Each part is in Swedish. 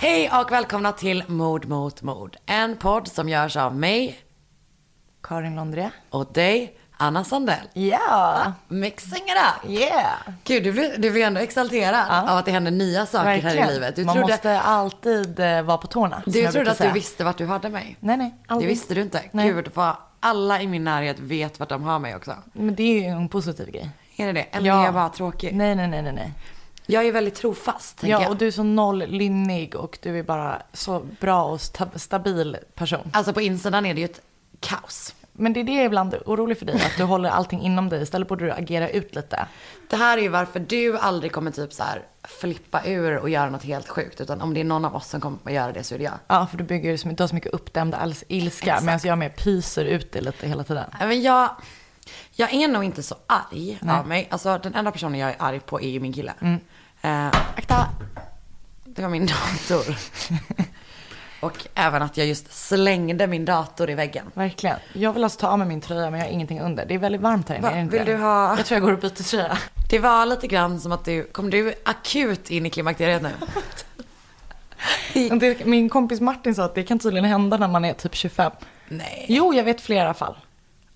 Hej och välkomna till Mord mot mord. En podd som görs av mig Karin Londré. och dig, Anna Sandell. Ja, Mixing it up. yeah. Gud, du blir, du blir ändå exalterad av att det händer nya saker här i livet. Du Man trodde, måste alltid eh, vara på tårna. du trodde att säga. du visste vart du hade mig. Nej, nej. Det Aldrig. visste du inte. Nej. Gud, vad alla i min närhet vet vart de har mig också. Men det är ju en positiv grej. Är det det? Eller Ja. är jag bara tråkig? Nej, nej, nej, nej. nej. Jag är väldigt trofast, Ja, jag. och du är så noll lynnig och du är bara så bra och sta- stabil person. Alltså på insidan är det ju ett kaos. Men det är det jag är ibland orolig för dig, att du håller allting inom dig. Istället borde du agera ut lite. Det här är ju varför du aldrig kommer typ så här flippa ur och göra något helt sjukt. Utan om det är någon av oss som kommer att göra det så är det jag. Ja, för du bygger så, du har så mycket uppdämd ilska, medan jag mer pyser ut det lite hela tiden. Nej, Men jag, jag är nog inte så arg av mig. Alltså den enda personen jag är arg på är ju min kille. Eh, Akta! det var min dator. och även att jag just slängde min dator i väggen. Verkligen. Jag vill alltså ta av mig min tröja men jag har ingenting under. Det är väldigt varmt här inne. Va, är det inte vill du ha- Jag tror jag går och byter tröja. Det var lite grann som att du, kom du akut in i klimakteriet nu? Min kompis Martin sa att det kan tydligen hända när man är typ 25. Nej. Jo, jag vet flera fall.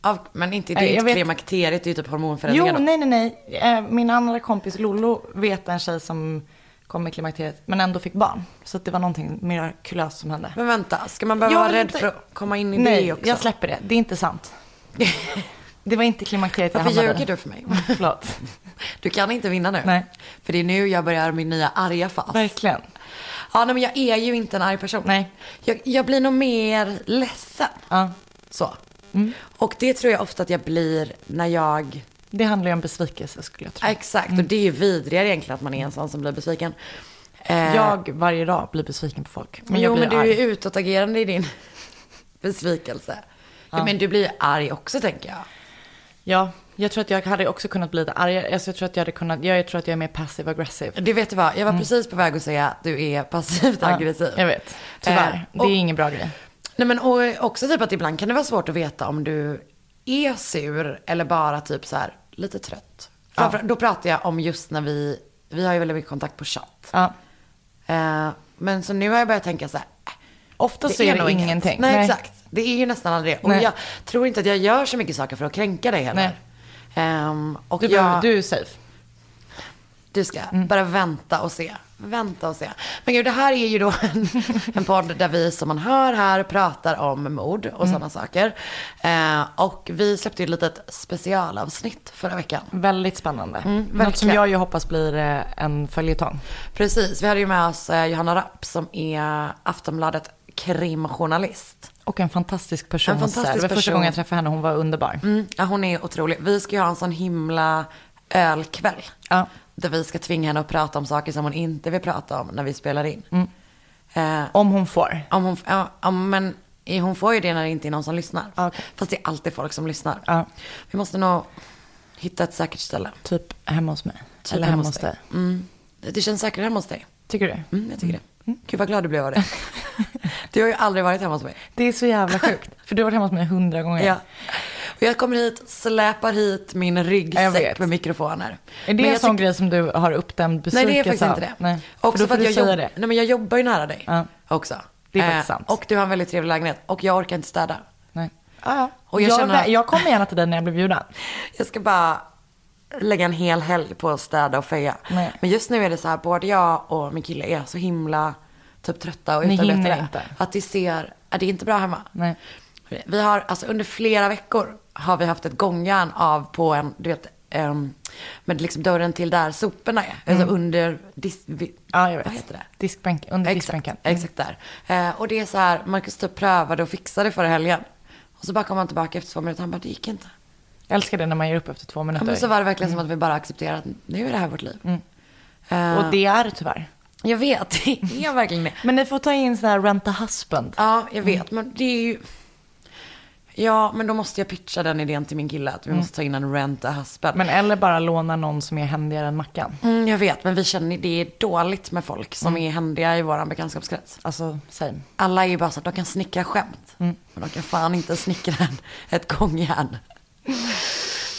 Av, men inte, det Nej, är jag inte vet- klimakteriet, det är ju typ Jo, hormonförändringar. då. nej, nej, nej. Eh, Min andra kompis Lollo vet en tjej som kom i klimakteriet men ändå fick barn. Så det var någonting mirakulöst som hände. Men vänta, ska man behöva Jag vara rädd inte- för att komma in i Nej, det också? jag släpper det. Det är inte sant. Det var inte klimakteriet jag Varför hamnade i. ljuger du för mig? Förlåt. Du kan inte vinna nu. Nej. För det är nu jag börjar min nya arga fas. Verkligen. Ja, nej, men jag är ju inte en arg person. Nej. Jag, jag blir nog mer ledsen. Ja. Så. Mm. Och det tror jag ofta att jag blir när jag... Det handlar ju om besvikelse skulle jag tro. Ja, exakt, och det är ju vidrigare egentligen att man är en sån som blir besviken. Eh, Jag varje dag blir besviken på folk. Men jo, men du arg. är utåtagerande i din besvikelse. Ja. Men du blir arg också tänker jag. Ja, jag tror att jag hade också kunnat bli lite argare. Alltså, jag tror att jag hade kunnat, jag tror att jag är mer passive aggressive. Det vet du vad, jag var precis på väg att säga att du är passivt aggressiv. Mm. Ja, jag vet. Tyvärr. Eh, det och- är ingen bra grej. Nej men och också typ att ibland kan det vara svårt att veta om du är sur eller bara typ så här lite trött. Framför, Då pratar jag om just när vi, vi har ju väldigt mycket kontakt på chatt. Ja. Eh, men så nu har jag börjat tänka så här, äh, Ofta så är det ingenting. Nej, exakt. Det är ju nästan aldrig det. Och Nej. jag tror inte att jag gör så mycket saker för att kränka dig heller. Nej. Ehm, och Du, jag, du är safe. Du ska Mm. bara vänta och se. Vänta och se. Men gud, det här är ju då en, en podd där vi som man hör här pratar om mord och Mm. sådana saker. Eh, och vi släppte ju ett litet specialavsnitt förra veckan. Väldigt spännande. Något som Mm, jag ju hoppas blir eh, en följetong. Precis, vi hade ju med oss eh, Johanna Rapp som är Aftonbladet krimjournalist. Och en fantastisk person. En fantastisk det var första person. gången jag träffade henne. Hon var underbar. Mm, ja, hon är otrolig. Vi ska ju ha en sån himla ölkväll. Ja. Där vi ska tvinga henne att prata om saker som hon inte vill prata om när vi spelar in. Mm. Eh, Om hon får. Om hon, ja, om, men hon får ju det när det inte är någon som lyssnar. Okej. Fast det är alltid folk som lyssnar. Ja. Vi måste nog hitta ett säkert ställe. Typ hemma hos mig. Typ Eller hemma hos dig. Mm. Det, det känns säkrare hemma hos dig. Tycker du? Mm, jag tycker det. Gud vad glad du blev av det. du har ju aldrig varit hemma hos mig. Det är så jävla sjukt. För du har varit hemma hos mig hundra gånger. Ja. Jag kommer hit, släpar hit min ryggsäck med mikrofoner. Är det Men en sån grej som du har uppdämd Nej besvikelse det är faktiskt av? inte det. Nej. Också för för att jag, jobb... det. Nej, men jag jobbar ju nära dig. Ja. Också. Det är faktiskt sant. Och du har en väldigt trevlig lägenhet. Och jag orkar inte städa. Nej. Ja, ja. Och jag jag, känner- jag kommer gärna till dig när jag blir bjuden. Jag ska bara lägga en hel helg på att städa och feja. Nej. Men just nu är det så här, både jag och min kille är så himla typ trötta och utarbetade. Att det ser, ja, det är inte bra hemma. Nej. Vi har, alltså under flera veckor har vi haft ett gångjärn av på en, du vet, um, med liksom dörren till där soporna är. Alltså under, dis, vi, Mm. Ja, jag vet. vad heter det? Diskbänk, under Exakt, diskbänken. Mm. exakt där. Eh, och det är så här, Marcus typ prövade och fixade förra helgen. Och så bara kom han tillbaka efter två minuter, han bara, det gick inte. Jag älskar det när man ger upp efter två Ja, minuter. men så var det verkligen som att vi bara accepterade att nu är det här vårt liv. Mm. Och det är det tyvärr. Jag vet, det är verkligen det. Men ni får ta in sån här rent a husband. Ja, jag vet, men det är ju... Ja, men då måste jag pitcha den idén till min kille att vi måste ta in en rent a husband. Men eller bara låna någon som är händigare än Mackan. Mm, jag vet, men vi känner det är dåligt med folk som är händiga i vår bekantskapskrets. Alltså, same. Alla är ju bara så att de kan snickra skämt. Men de kan fan inte snickra en, ett gångjärn.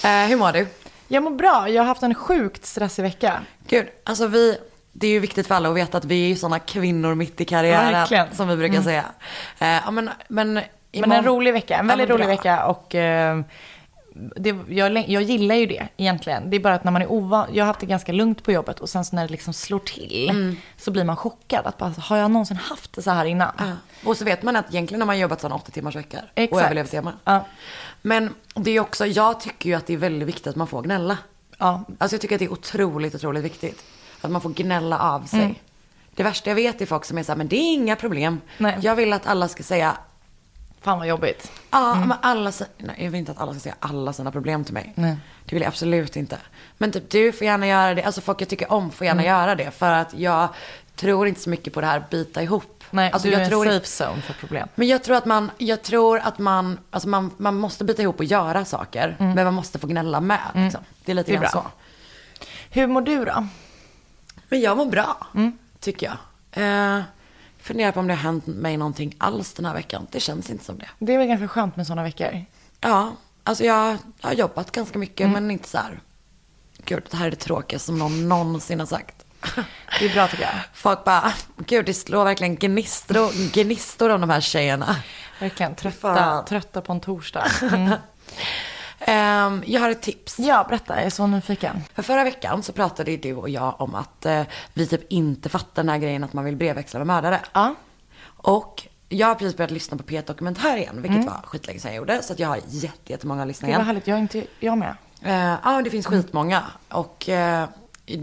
eh, hur mår du? Jag mår bra. Jag har haft en sjukt stressig vecka. Gud, alltså vi, det är ju viktigt för alla att veta att vi är ju sådana kvinnor mitt i karriären. Verkligen. Som vi brukar säga. Eh, men, men, Men en rolig vecka, en Ja, väldigt men rolig vecka och eh, det, jag, jag gillar ju det egentligen. Det är bara att när man är ovan, jag har haft det ganska lugnt på jobbet och sen så när det liksom slår till Mm. så blir man chockad. Att bara, har jag någonsin haft det så här innan? Ja. Och så vet man att egentligen har man jobbat sådana 80 timmars veckor. Och överlevt det med. Ja. Men det är också, jag tycker ju att det är väldigt viktigt att man får gnälla. Ja, Alltså jag tycker att det är otroligt, otroligt viktigt. Att man får gnälla av sig. Mm. Det värsta jag vet är folk som är så här, men det är inga problem. Nej. Jag vill att alla ska säga, fan vad jobbigt. ja men alla, nej jag vill inte att alla ska säga alla sina problem till mig. Nej. Det vill jag absolut inte. Men typ du får gärna göra det, alltså folk jag tycker om får gärna Mm. göra det. För att jag tror inte så mycket på det här bita ihop. Nej, alltså, du jag är en tror safe zone för problem. Men jag tror att man, jag tror att man, alltså man, man måste bita ihop och göra saker. Men man måste få gnälla med. Liksom. Det är lite Mm. Det är grann bra. så. Hur mår du då? Men jag mår bra, Mm. tycker jag. Eh, funderar på om det har hänt mig någonting alls den här veckan. Det känns inte som det. Det är väl ganska skönt med sådana veckor? Ja, alltså jag, har jobbat ganska mycket Mm. men inte så här. Gud, det här är det tråkigaste som någon någonsin har sagt. Det är bra tycker jag. Folk bara, gud det slår verkligen gnistor, gnistor om de här tjejerna. Verkligen trötta, trötta på en torsdag. Mm. Ehm, jag har ett tips. Ja, berätta, jag är så nyfiken. För förra veckan så pratade ju du och jag om att eh, vi typ inte fattar den här grejen att man vill brevväxla med mördare. Ja. Och jag har precis börjat lyssna på P1 Dokumentär igen, vilket var skitlänge sedan jag gjorde. Så att jag har jätte, jättemånga lyssningar Det var igen. härligt, jag är inte, jag med. Eh, Ja, det finns skitmånga. Och eh,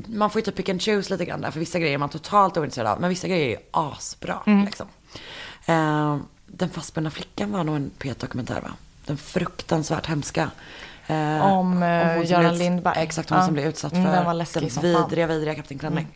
man får ju typ pick and choose lite grann där. För vissa grejer är man totalt ointresserad av. Men vissa grejer är ju asbra. Liksom. Eh, den fastbundna flickan var nog en P1-dokumentär va? Den fruktansvärt hemska. eh, Om, eh, Göran Lindberg. Exakt, hon Ja. som blev utsatt Mm, för den var den som fan. vidriga, vidriga Kapten Klänning.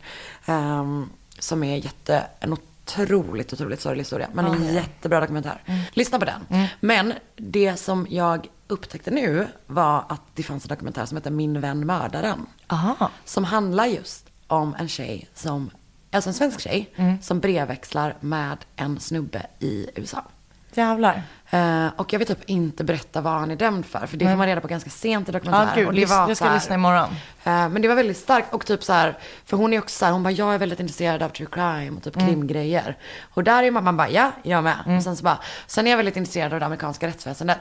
Ehm, som är jätte, en otroligt, otroligt sorglig historia. Men en jättebra dokumentär. Mm. Lyssna på den. Men det som jag upptäckte nu var att det fanns en dokumentär som heter Min vän mördaren. Aha. Som handlar just om en tjej som, alltså en svensk tjej, Mm. som brevväxlar med en snubbe i USA. Jävlar. Eh, och jag vill typ inte berätta vad han är dömd för, för det får man reda på ganska sent i dokumentären. gud, och det var jag ska här- lyssna imorgon. Eh, Men det var väldigt starkt och typ så här, för hon är också så här, hon bara, jag är väldigt intresserad av true crime och typ Mm. krimgrejer. Och där är man, man bara, ja, jag med. Och sen så bara, sen är jag väldigt intresserad av det amerikanska rättsväsendet.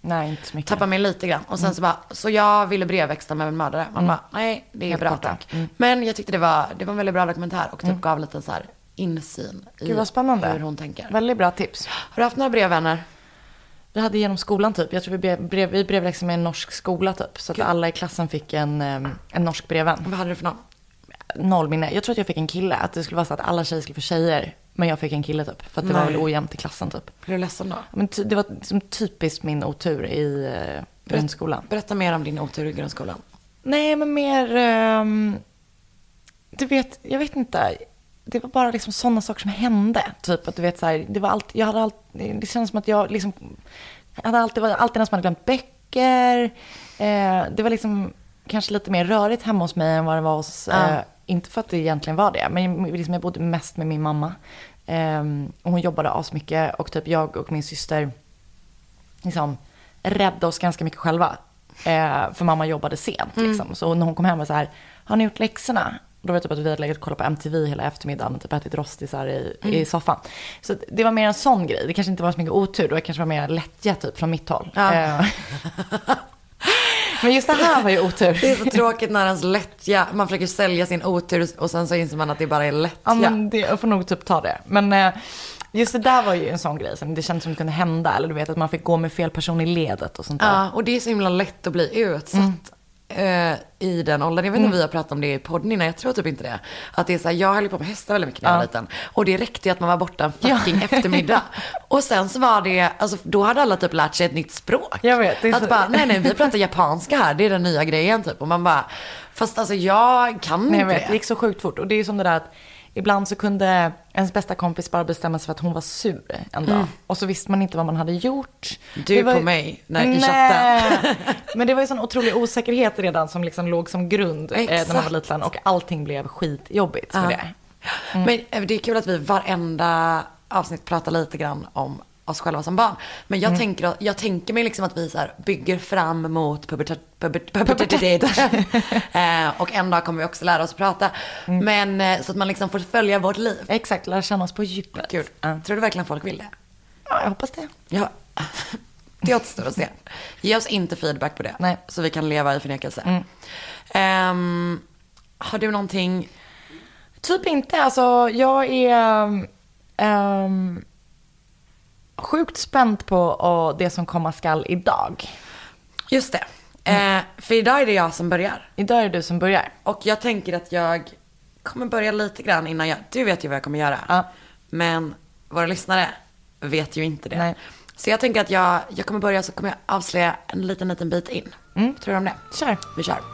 Nej, inte så mycket. Tappar mig lite grann. Och sen så bara, så jag ville brevväxla med en mördare. Man bara, nej, det är Helt bra borta. tack. Men jag tyckte det var, det var en väldigt bra dokumentär och typ gav lite så här insyn i Gud vad spännande. hur hon tänker. Väldigt bra tips. Har du haft några brevvänner? Vi hade genom skolan typ. Jag tror vi, brev, brev, vi brevväxlade med en norsk skola typ. Så att Kul. alla i klassen fick en, en norsk brevvän. Vad hade du för någon? Noll minne. Jag tror att jag fick en kille. Att det skulle vara så att alla tjejer skulle få tjejer. Men jag fick en kille typ. För att det var Nej. väl ojämnt i klassen typ. Blev du ledsen då? Men ty, det var som typiskt min otur i eh, grundskolan. Berätta mer om din otur i grundskolan. Nej, men mer... ehm, du vet, jag vet inte. Det var bara liksom sådana saker som hände. Typ att du vet så här, det var allt, jag hade allt, det känns som att jag liksom, jag hade alltid, alltid någon som hade glömt böcker. Eh, det var liksom kanske lite mer rörigt hemma hos mig än vad det var hos, Ja. eh, inte för att det egentligen var det, men liksom jag bodde mest med min mamma. Eh, och hon jobbade asmycket och typ jag och min syster liksom rädda oss ganska mycket själva. Eh, för mamma jobbade sent liksom. Så när hon kom hem var så här, har ni gjort läxorna? Då var det typ att vi hade legat och kollat på MTV hela eftermiddagen och typ ätit rostisar i, i soffan. Så det var mer en sån grej. Det kanske inte var så mycket otur, det kanske var mer lättja typ från mitt håll. Ja. Eh, Men just det här var ju otur. Det är så tråkigt när ens lättja, man försöker sälja sin otur och sen så inser man att det bara är lättja. Ja, men det, jag får nog typ ta det. Men eh, just det där var ju en sån grej som det kändes som det kunde hända. Eller du vet att man fick gå med fel person i ledet och sånt där. Ja, och det är så himla lätt att bli utsatt. Eh, I den åldern. Jag vet inte om vi har pratat om det i podden innan. Jag tror typ inte det. Att det är så här, jag höll på med hästar väldigt mycket när jag var Ja. liten. Och det räckte ju att man var borta en Ja. fucking eftermiddag. Och sen så var det, alltså då hade alla typ lärt sig ett nytt språk. Jag vet, Att så- bara, nej nej vi pratar japanska här, det är den nya grejen typ. Och man bara, fast alltså jag kan Nej, jag inte vet, det det. gick så sjukt fort. Och det är som det där att ibland så kunde ens bästa kompis bara bestämma sig för att hon var sur en dag. Och så visste man inte vad man hade gjort. Mm. Du var på mig, när, i chatten. Men det var ju sån otrolig osäkerhet redan som liksom låg som grund eh, när man var liten. Och allting blev skitjobbigt för Ja. det. Men eh, det är kul att vi varenda avsnitt pratar lite grann om oss själva som barn. Men jag, tänker, jag tänker mig liksom att vi så här bygger fram mot pubertet, pubert, pubertet. eh, och en dag kommer vi också lära oss prata. Men eh, så att man liksom får följa vårt liv. Exakt, lära känna oss på djupet. Gud, Ja. tror du verkligen folk vill det? ja, jag hoppas det. Ja, det återstår att se. Ge oss inte feedback på det. Nej. Så vi kan leva i förnekelse. Ehm, har du någonting? Typ inte. Alltså, jag är ehm, sjukt spänd på och det som komma skall idag. Just det. Eh, för idag är det jag som börjar. Idag är det du som börjar. Och jag tänker att jag kommer börja lite grann innan jag... Du vet ju vad jag kommer göra. Ja. Men våra lyssnare vet ju inte det. Nej. Så jag tänker att jag, jag kommer börja så kommer jag avslöja en liten, liten bit in. Mm. Tror du om det? Kör. Vi kör.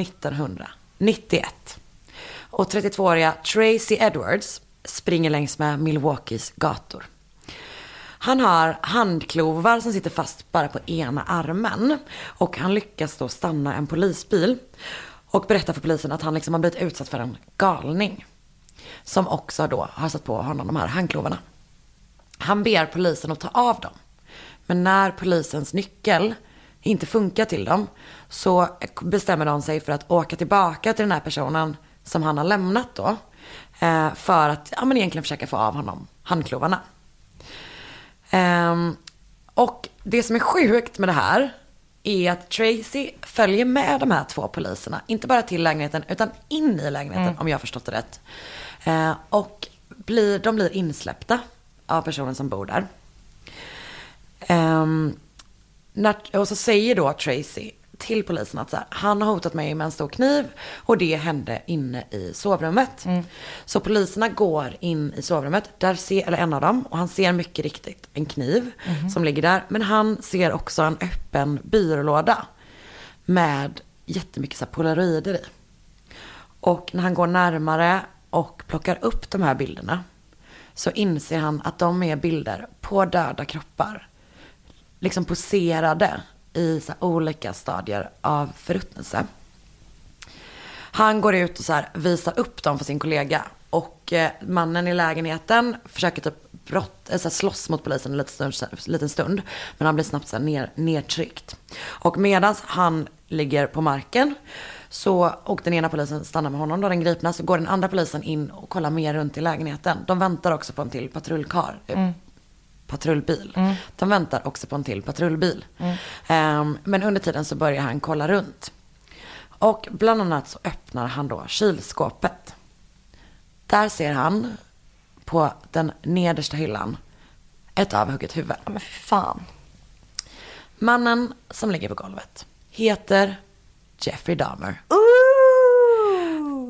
1991. Och 32-åriga Tracy Edwards springer längs med Milwaukees gator. Han har handklovar som sitter fast bara på ena armen. Och han lyckas då stanna en polisbil. Och berättar för polisen att han liksom har blivit utsatt för en galning. Som också då har satt på honom de här handklovarna. Han ber polisen att ta av dem. Men när polisens nyckel inte funkar till dem så bestämmer de sig för att åka tillbaka till den här personen som han har lämnat då. eh, För att ja, men egentligen försöka få av honom handklovarna. Ehm, och det som är sjukt med det här är att Tracy följer med de här två poliserna. Inte bara till lägenheten utan in i lägenheten om jag har förstått det rätt. Eh, och blir, de blir insläppta av personen som bor där. Ehm, när, och så säger då Tracy till polisen att så här, han har hotat mig med en stor kniv och det hände inne i sovrummet. Så poliserna går in i sovrummet, där ser, eller en av dem, och han ser mycket riktigt en kniv som ligger där. Men han ser också en öppen byrålåda med jättemycket så här polaroider i. Och när han går närmare och plockar upp de här bilderna så inser han att de är bilder på döda kroppar. Liksom poserade i så här olika stadier av förruttnelse. Han går ut och så här visar upp dem för sin kollega. Och eh, mannen i lägenheten försöker typ brott, eh, så här slåss mot polisen en liten stund, liten stund. Men han blir snabbt så här ner, nedtryckt. Och medan han ligger på marken så, och den ena polisen stannar med honom, då den gripna, så går den andra polisen in och kollar mer runt i lägenheten. De väntar också på en till patrullkar. Typ. Mm. Patrullbil. De väntar också på en till patrullbil. Ehm, men under tiden så börjar han kolla runt. Och bland annat så öppnar han då kylskåpet. Där ser han på den nedersta hyllan ett avhugget huvud. Ja, men fy fan. Mannen som ligger på golvet heter Jeffrey Dahmer.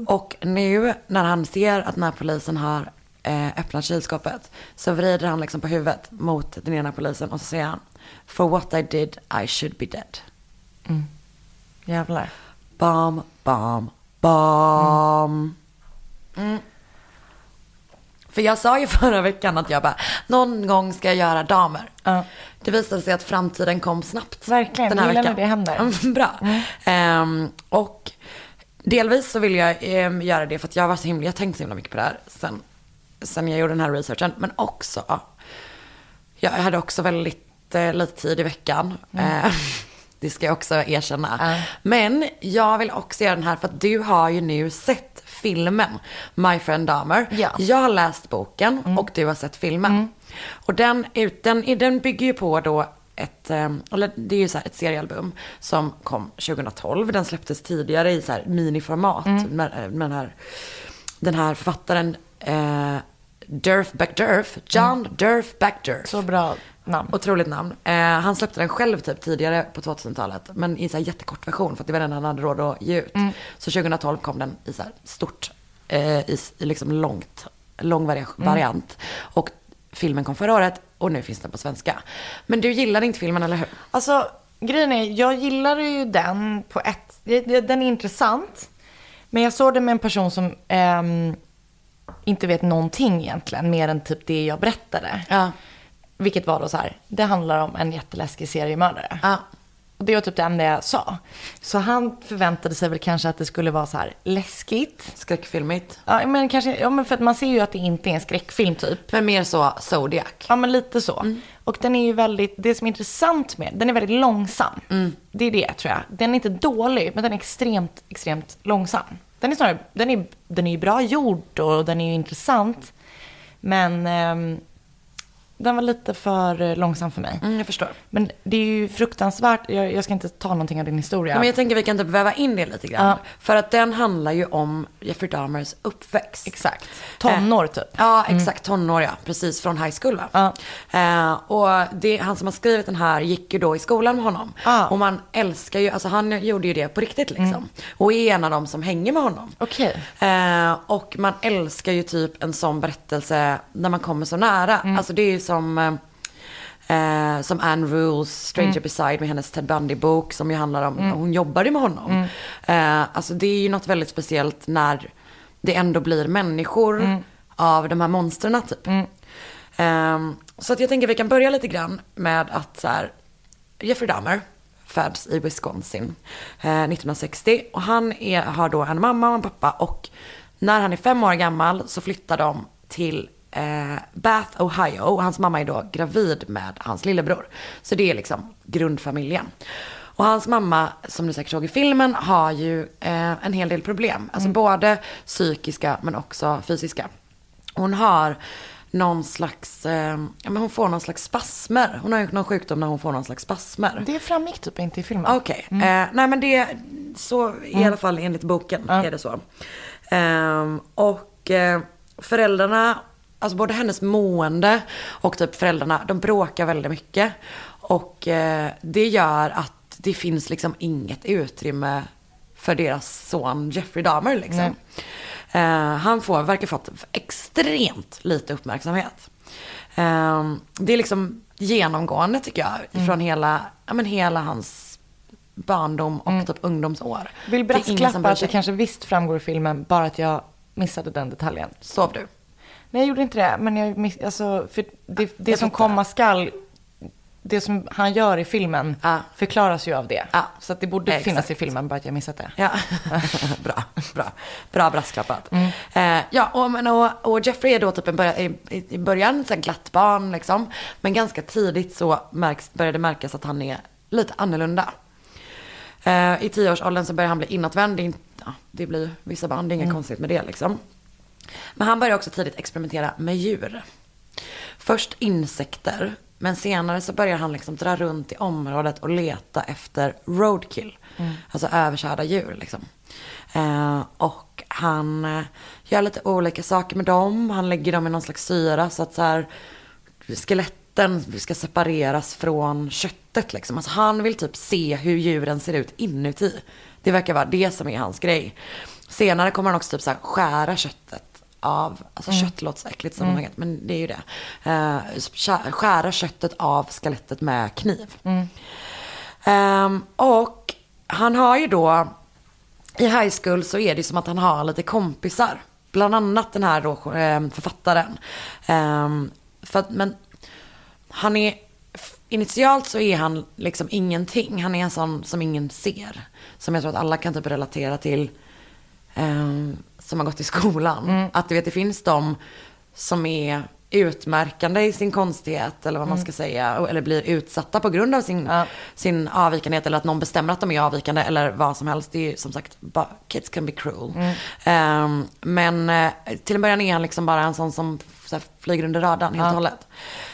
Och nu när han ser att den här polisen har eh, öppnat kylskåpet så vrider han liksom på huvudet mot den ena polisen och så säger han For what I did I should be dead. Jävlar. Bam, bam, bam. Mm. För jag sa ju förra veckan att jag bara, någon gång ska jag göra damer. Ja. Det visade sig att framtiden kom snabbt. Verkligen, Den här gillar veckan. när det händer. Mm, Bra. Ehm, och delvis så vill jag ehm, göra det för att jag var så himla, jag tänkte så himla mycket på det här sen, sen jag gjorde den här researchen. Men också, jag hade också väldigt eh, lite tid i veckan. Eh, det ska jag också erkänna. Ja. Men jag vill också göra den här för att du har ju nu sett filmen My Friend Dahmer. Ja. Jag har läst boken och du har sett filmen. Och den, den, den bygger ju på då ett, eh, eller det är ju så ett seriealbum som kom 2012. Den släpptes tidigare i så miniformat med, med den, här, den här författaren eh, Durf Backdurf, John Durf Backdurf. Så bra namn. Otroligt namn. Eh, han släppte den själv typ tidigare på 2000-talet. Men i så här jättekort version för att det var den han hade råd att ge ut. Så 2012 kom den i så här stort, eh, i, i liksom långt, lång vari- variant. Och filmen kom förra året och nu finns den på svenska. Men du gillade inte filmen, eller hur? Alltså, grejen är, jag gillar ju den på ett... Den är intressant. Men jag såg den med en person som ehm, inte vet någonting egentligen, mer än typ det jag berättade. Ja. Vilket var då så här, det handlar om en jätteläskig seriemördare. Ja. Och det var typ det enda jag sa. Så han förväntade sig väl kanske att det skulle vara så här läskigt. Skräckfilmigt. Ja, men kanske, ja men för att man ser ju att det inte är en skräckfilm typ. Men mer så Zodiac. Ja, men lite så. Och den är ju väldigt, det som är intressant med den är väldigt långsam. Det är det tror jag. Den är inte dålig, men den är extremt, extremt långsam. Den är snarare, den är, den är bra gjord och den är ju intressant. Men ehm, den var lite för eh, långsam för mig. Mm, jag förstår. Men det är ju fruktansvärt, jag, jag ska inte ta någonting av din historia. Men jag tänker vi kan typ väva in det lite grann. Ja. För att den handlar ju om Jeffrey Dahmers uppväxt. Exakt. Tonår typ. Ja, exakt. Tonår ja. Precis från high school va? Ja. Eh, och det, han som har skrivit den här gick ju då i skolan med honom. Ah. Och man älskar ju, alltså han gjorde ju det på riktigt liksom. Och är en av dem som hänger med honom. Okej. Eh, och man älskar ju typ en sån berättelse när man kommer så nära. Alltså det är ju som, eh, eh, som Anne Rules Stranger Beside med hennes Ted Bundy-bok som ju handlar om, hon jobbade med honom. Eh, alltså det är ju något väldigt speciellt när det ändå blir människor av de här monstren typ. Ehm, så att jag tänker vi kan börja lite grann med att så här, Jeffrey Dahmer föds i Wisconsin eh, 1960. Och han är, har då en mamma och en pappa. Och när han är fem år gammal så flyttar de till eh, Bath, Ohio. Och hans mamma är då gravid med hans lillebror. Så det är liksom grundfamiljen. Och hans mamma, som du säkert såg i filmen, har ju eh, en hel del problem. Alltså både psykiska men också fysiska. Hon har någon slags, eh, ja men hon får någon slags spasmer. Hon har ju någon sjukdom när hon får någon slags spasmer. Det framgick typ inte i filmen. Okej, eh, nej men det, så i alla fall enligt boken är det så. Ehm, och eh, föräldrarna, alltså både hennes mående och typ föräldrarna, de bråkar väldigt mycket. Och eh, det gör att det finns liksom inget utrymme för deras son Jeffrey Dahmer liksom. Eh, han får, verkar fått extremt lite uppmärksamhet. Eh, det är liksom genomgående tycker jag, från hela, ja, men hela hans barndom och typ ungdomsår. Vill brasklappa att det kanske visst framgår i filmen, bara att jag missade den detaljen. Sov du? Nej, jag gjorde inte det. Men jag miss, alltså, för det, det som komma skall, det som han gör i filmen Ja. förklaras ju av det. Ja. Så att det borde Exakt. finnas i filmen, bara att jag missat det. Ja, bra, bra, bra brasklappat. Eh, ja, och, men, och, och Jeffrey är då typ en börja, i, i början här glatt barn liksom. Men ganska tidigt så märks, börjar det märkas att han är lite annorlunda. Eh, I tioårsåldern så börjar han bli inåtvänd. Det, ja, det blir vissa barn, det är inget konstigt med det liksom. Men han börjar också tidigt experimentera med djur. Först insekter, men senare så börjar han liksom dra runt i området och leta efter roadkill. Alltså överkörda djur liksom. Eh, och han eh, gör lite olika saker med dem. Han lägger dem i någon slags syra så att så här, skeletten ska separeras från köttet liksom. Alltså han vill typ se hur djuren ser ut inuti. Det verkar vara det som är hans grej. Senare kommer han också typ så här skära köttet av, alltså kött låter så äckligt sammanhanget, men det är ju det. Skä- skära köttet av skelettet med kniv. Ehm, och han har ju då, i high school så är det som att han har lite kompisar. Bland annat den här då, eh, författaren. Ehm, för att, men han är, initialt så är han liksom ingenting. Han är en sån som ingen ser. Som jag tror att alla kan typ relatera till. ehm, som har gått i skolan. Att du vet, det finns de som är utmärkande i sin konstighet eller vad man ska säga. Eller blir utsatta på grund av sin, Ja. sin avvikandet eller att någon bestämmer att de är avvikande eller vad som helst. Det är ju som sagt, kids can be cruel. Ehm, men eh, till en början är han liksom bara en sån som så här, flyger under radarn helt och hållet.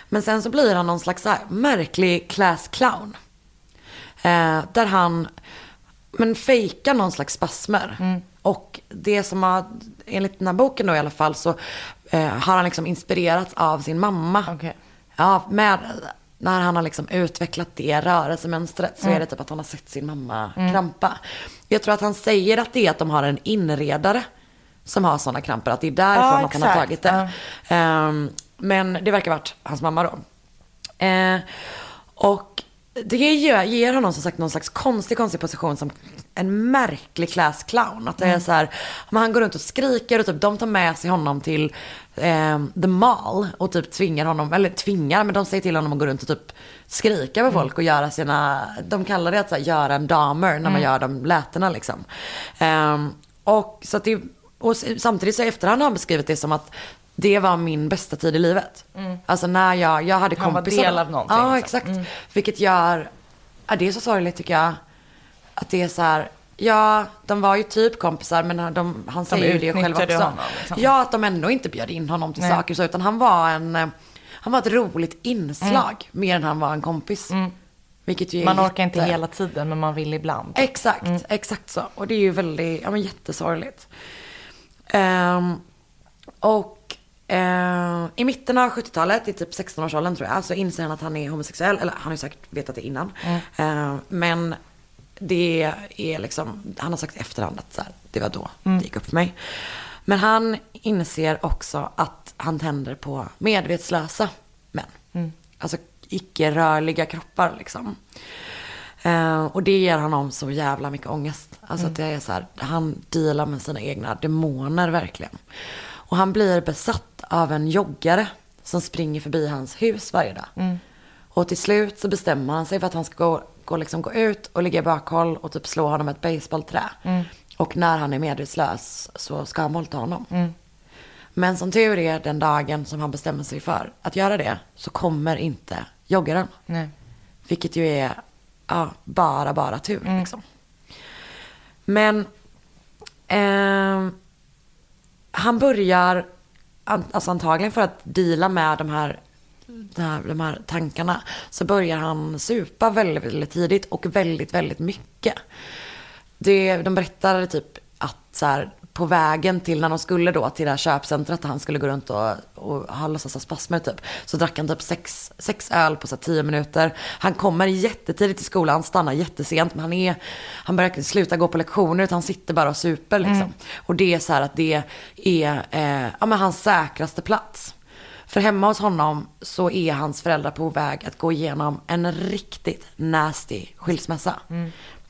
Men sen så blir han någon slags här, märklig class clown. Eh, där han men fejkar någon slags spasmer. Och det som har, enligt den här boken då i alla fall, så eh, har han liksom inspirerats av sin mamma. Okej. Ja, med, när han har liksom utvecklat det rörelsemönstret så är det typ att han har sett sin mamma krampa. Jag tror att han säger att det är att de har en inredare som har sådana krampar. Att det är därifrån Ja, att han har tagit det. Ehm, men det verkar ha varit hans mamma då. Eh, och det ger, ger honom som sagt någon slags konstig, konstig position som en märklig class clown. Att det är så här, han går runt och skriker och typ de tar med sig honom till eh, the mall och typ tvingar honom, eller tvingar, men de säger till honom att gå runt och typ skrika på folk och göra sina, de kallar det att så här, göra en damer när man gör de lätena liksom. Ehm, och så det, och samtidigt så i efterhand har han beskrivit det som att det var min bästa tid i livet. Alltså när jag, jag hade Han var kompisar. del av någonting, Ja, liksom. exakt. Vilket gör, ja, det är så sorgligt tycker jag. Att det är så här, ja, de var ju typ kompisar men de, han säger ju det själv också. honom, liksom. Ja, att de ändå inte bjöd in honom till Nej. saker så, utan han var en, eh, han var ett roligt inslag mer än han var en kompis. Vilket ju Mm. Man orkar inte jätte- hela tiden men man vill ibland. Exakt, exakt så. Och det är ju väldigt, ja men jättesorgligt. Ehm, och eh, i mitten av 70-talet, i typ 16-årsåldern tror jag, så inser han att han är homosexuell. Eller han har ju säkert vetat det innan. Eh, men det är liksom, han har sagt i efterhand att så här, det var då det gick upp för mig. Men han inser också att han tänder på medvetslösa män. Alltså icke-rörliga kroppar liksom. Eh, och det ger honom så jävla mycket ångest. Alltså att det är så här, han dealar med sina egna demoner verkligen. Och han blir besatt av en joggare som springer förbi hans hus varje dag. Och till slut så bestämmer han sig för att han ska gå, gå, liksom gå ut och ligga i bakhåll och typ slå honom med ett baseballträ. Och när han är medvetslös så ska han våldta honom. Men som tur är den dagen som han bestämmer sig för att göra det så kommer inte joggaren. Nej. Vilket ju är ja, bara, bara tur. Liksom. Men ehm, han börjar, alltså antagligen för att deala med de här, här, de här tankarna, så börjar han supa väldigt, väldigt tidigt och väldigt, väldigt mycket. Det, de berättade typ att så här, på vägen till när de skulle då till det här köpcentret där han skulle gå runt och, och ha låtsas spasmer typ. Så drack han typ sex, sex öl på så tio minuter. Han kommer jättetidigt till skolan, stannar jättesent. Men han, är, han börjar sluta gå på lektioner utan han sitter bara och super liksom. Och det är så här att det är eh, ja, men hans säkraste plats. För hemma hos honom så är hans föräldrar på väg att gå igenom en riktigt nasty skilsmässa.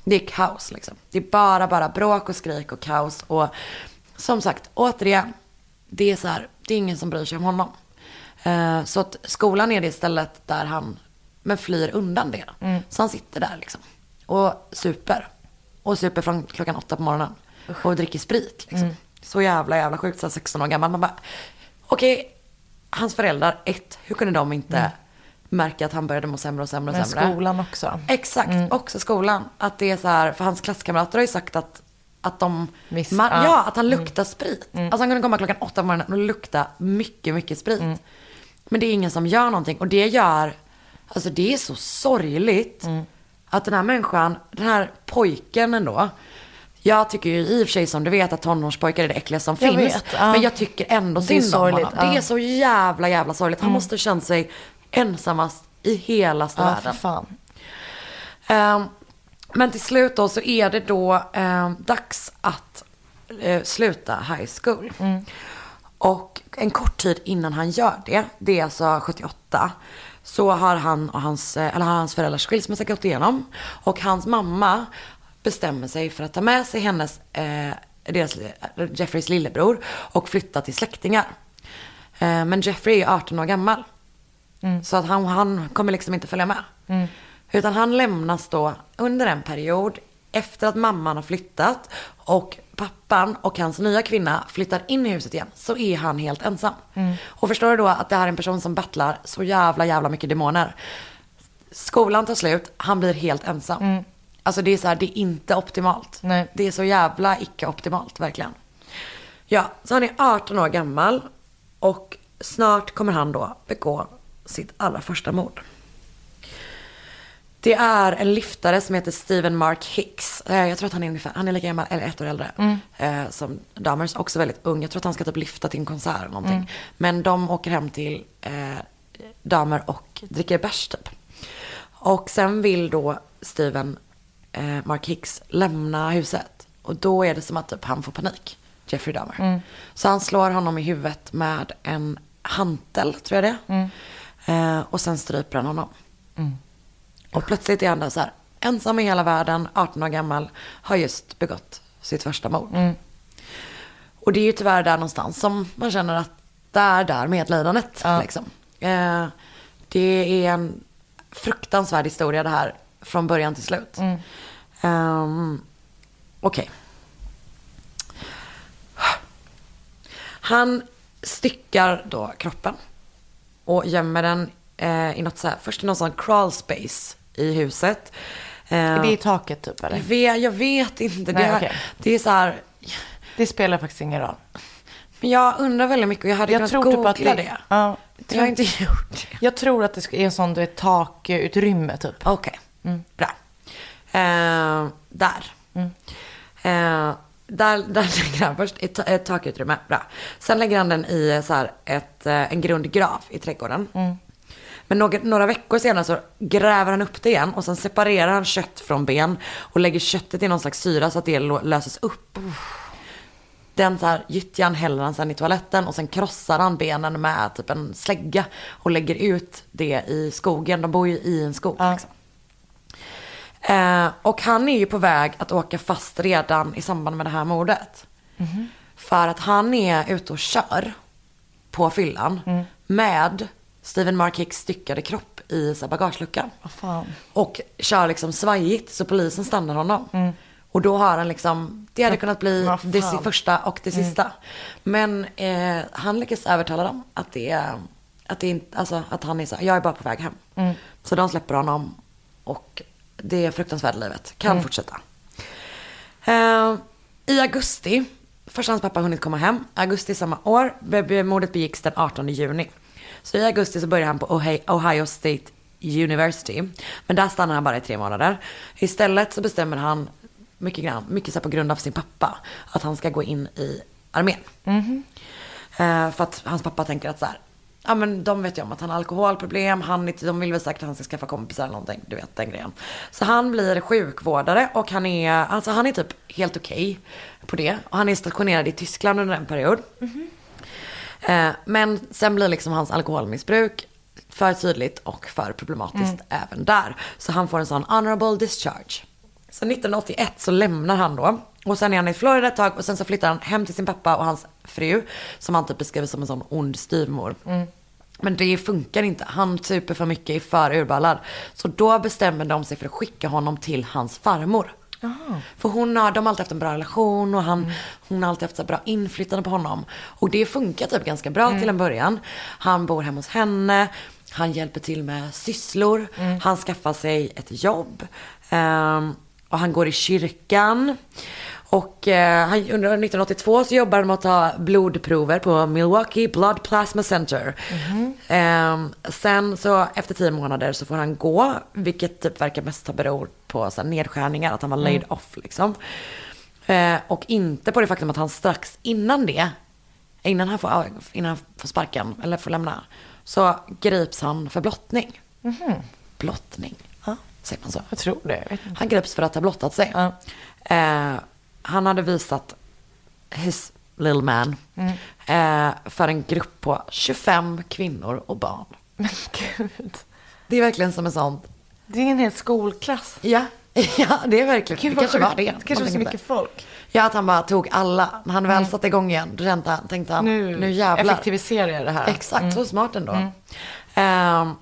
Det är kaos liksom. Det är bara, bara bråk och skrik och kaos. Och som sagt, återigen, det är så här, det är ingen som bryr sig om honom. Eh, så att skolan är det stället där han men flyr undan det. Så han sitter där liksom. Och super. Och super från klockan åtta på morgonen. Och dricker sprit liksom. Så jävla, jävla sjukt. Så här 16 år gammal. Man bara, okej, hans föräldrar, ett, hur kunde de inte märka att han började må sämre och sämre och Men sämre? skolan också. Exakt, också skolan. Att det är så här, för hans klasskamrater har ju sagt att, att de, Visst, man, ja. ja. att han luktar sprit. Alltså han kunde komma klockan åtta på morgonen och lukta mycket, mycket sprit. Men det är ingen som gör någonting och det gör, alltså det är så sorgligt. Att den här människan, den här pojken ändå. Jag tycker ju i och för sig som du vet att tonårspojkar är det äckligaste som Jag finns. vet, ja. Men jag tycker ändå Det synd om honom. Det ja. är så jävla, jävla sorgligt. Han måste känna sig ensammast i hela Ja, världen. för fan. Ehm, men till slut då så är det då ehm, dags att eh, sluta high school. Och en kort tid innan han gör det, det är alltså 78, så har han och hans, eh, eller hans föräldrars skilsmässa gått igenom. Och hans mamma bestämmer sig för att ta med sig hennes, eh, deras, eh, Jeffreys lillebror och flytta till släktingar. Eh, men Jeffrey är 18 år gammal. Så att han, han kommer liksom inte följa med. Utan han lämnas då under en period efter att mamman har flyttat och pappan och hans nya kvinna flyttar in i huset igen så är han helt ensam. Och förstår du då att det här är en person som battlar så jävla jävla mycket demoner. Skolan tar slut, han blir helt ensam. Alltså det är så här, det är inte optimalt. Nej. Det är så jävla icke-optimalt verkligen. Ja, så han är 18 år gammal och snart kommer han då begå sitt allra första mord. Det är en liftare som heter Steven Mark Hicks. Eh, Jag tror att han är ungefär, han är lika gammal, eller ett år äldre. Eh, som Dahmers, också väldigt ung. Jag tror att han ska typ lifta till en konsert eller någonting. Men de åker hem till eh, Dahmer och dricker bärs typ. Och sen vill då Steven Mark Hicks lämna huset. Och då är det som att typ han får panik, Jeffrey Dahmer. Så han slår honom i huvudet med en hantel, tror jag det är. eh, Och sen stryper han honom. Och plötsligt är han där så här, ensam i hela världen, 18 år gammal, har just begått sitt första mord. Och det är ju tyvärr där någonstans som man känner att det är där medlidandet. Liksom. Eh, det är en fruktansvärd historia det här, från början till slut. Ehm, Okej. Han styckar då kroppen och gömmer den eh, i något så här, först i någon sån crawl space i huset. Eh, Är det i taket typ eller? jag, vet, jag vet inte. Nej, det, okej. det är så här, Det spelar faktiskt ingen roll. men jag undrar väldigt mycket och jag hade Jag kunnat tror googla typ att det. det... Ja, Jag har inte gjort det. Jag tror att det är en sån, du vet, takutrymme typ. Okej, bra. Eh, där. Eh, där. Där lägger han först ett, ett takutrymme. Bra. Sen lägger han den i eh, så här ett, eh, en grund grav i trädgården. Men några, några veckor senare så gräver han upp det igen och sen separerar han kött från ben och lägger köttet i någon slags syra så att det löses upp. Den så här gyttjan häller han sen i toaletten och sen krossar han benen med typ en slägga och lägger ut det i skogen. De bor ju i en skog. Liksom. Eh, och han är ju på väg att åka fast redan i samband med det här mordet. För att han är ute och kör på fyllan med Steven Mark Hicks styckade kropp i så bagageluckan. Fan. Och kör liksom svajigt så polisen stannar honom. Och då har han liksom, det hade kunnat bli fan. det första och det sista. Men eh, han lyckas övertala dem att det är, att det inte, alltså att han är så jag är bara på väg hem. Så de släpper honom och det är fruktansvärda livet, kan fortsätta. Eh, I augusti, först hans pappa hunnit komma hem, augusti samma år, be- mordet begicks den 18 juni. Så i augusti så börjar han på Ohio, State University. Men där stannar han bara i tre månader. Istället så bestämmer han, mycket, grann, mycket så på grund av sin pappa, att han ska gå in i armén. Eh, för att hans pappa tänker att så här, ja men de vet ju om att han har alkoholproblem, han, inte- de vill väl säkert att han ska skaffa kompisar eller någonting, du vet den grejen. Så han blir sjukvårdare och han är, alltså han är typ helt okej på det. Och han är stationerad i Tyskland under en period. Eh, men sen blir liksom hans alkoholmissbruk för tydligt och för problematiskt även där. Så han får en sån honorable discharge. Så 1981 så lämnar han då. Och sen är han i Florida ett tag och sen så flyttar han hem till sin pappa och hans fru. Som han typ beskriver som en sån ond styvmor. Men det funkar inte. Han super för mycket, är för urballad. Så då bestämmer de sig för att skicka honom till hans farmor. För hon har, de har alltid haft en bra relation och han, hon har alltid haft så bra inflytande på honom. Och det funkar typ ganska bra till en början. Han bor hemma hos henne, han hjälper till med sysslor, han skaffar sig ett jobb. Ehm, och han går i kyrkan. Och eh, han, under 1982 så jobbar han med att ta blodprover på Milwaukee Blood Plasma Center. Ehm, sen så efter tio månader så får han gå, vilket typ verkar mest ha berott på så här, nedskärningar, att han var laid off liksom. Eh, och inte på det faktum att han strax innan det, innan han får, innan han får sparken eller får lämna, så grips han för blottning. Blottning, Ja. säger man så? Jag tror det. Jag. Han greps för att ha blottat sig. Ja. Eh, han hade visat his little man eh, för en grupp på 25 kvinnor och barn. Men gud. Det är verkligen som en sån, Det är en hel skolklass. ja, ja det är verkligen, Gud, det kanske var det. Det kanske var så mycket folk. Ja, att han bara tog alla. När han väl satte igång igen, då tänkte han, tänkte han Nu, nu, jävlar. effektiviserar jag det här. Exakt, så smart ändå. Ehm,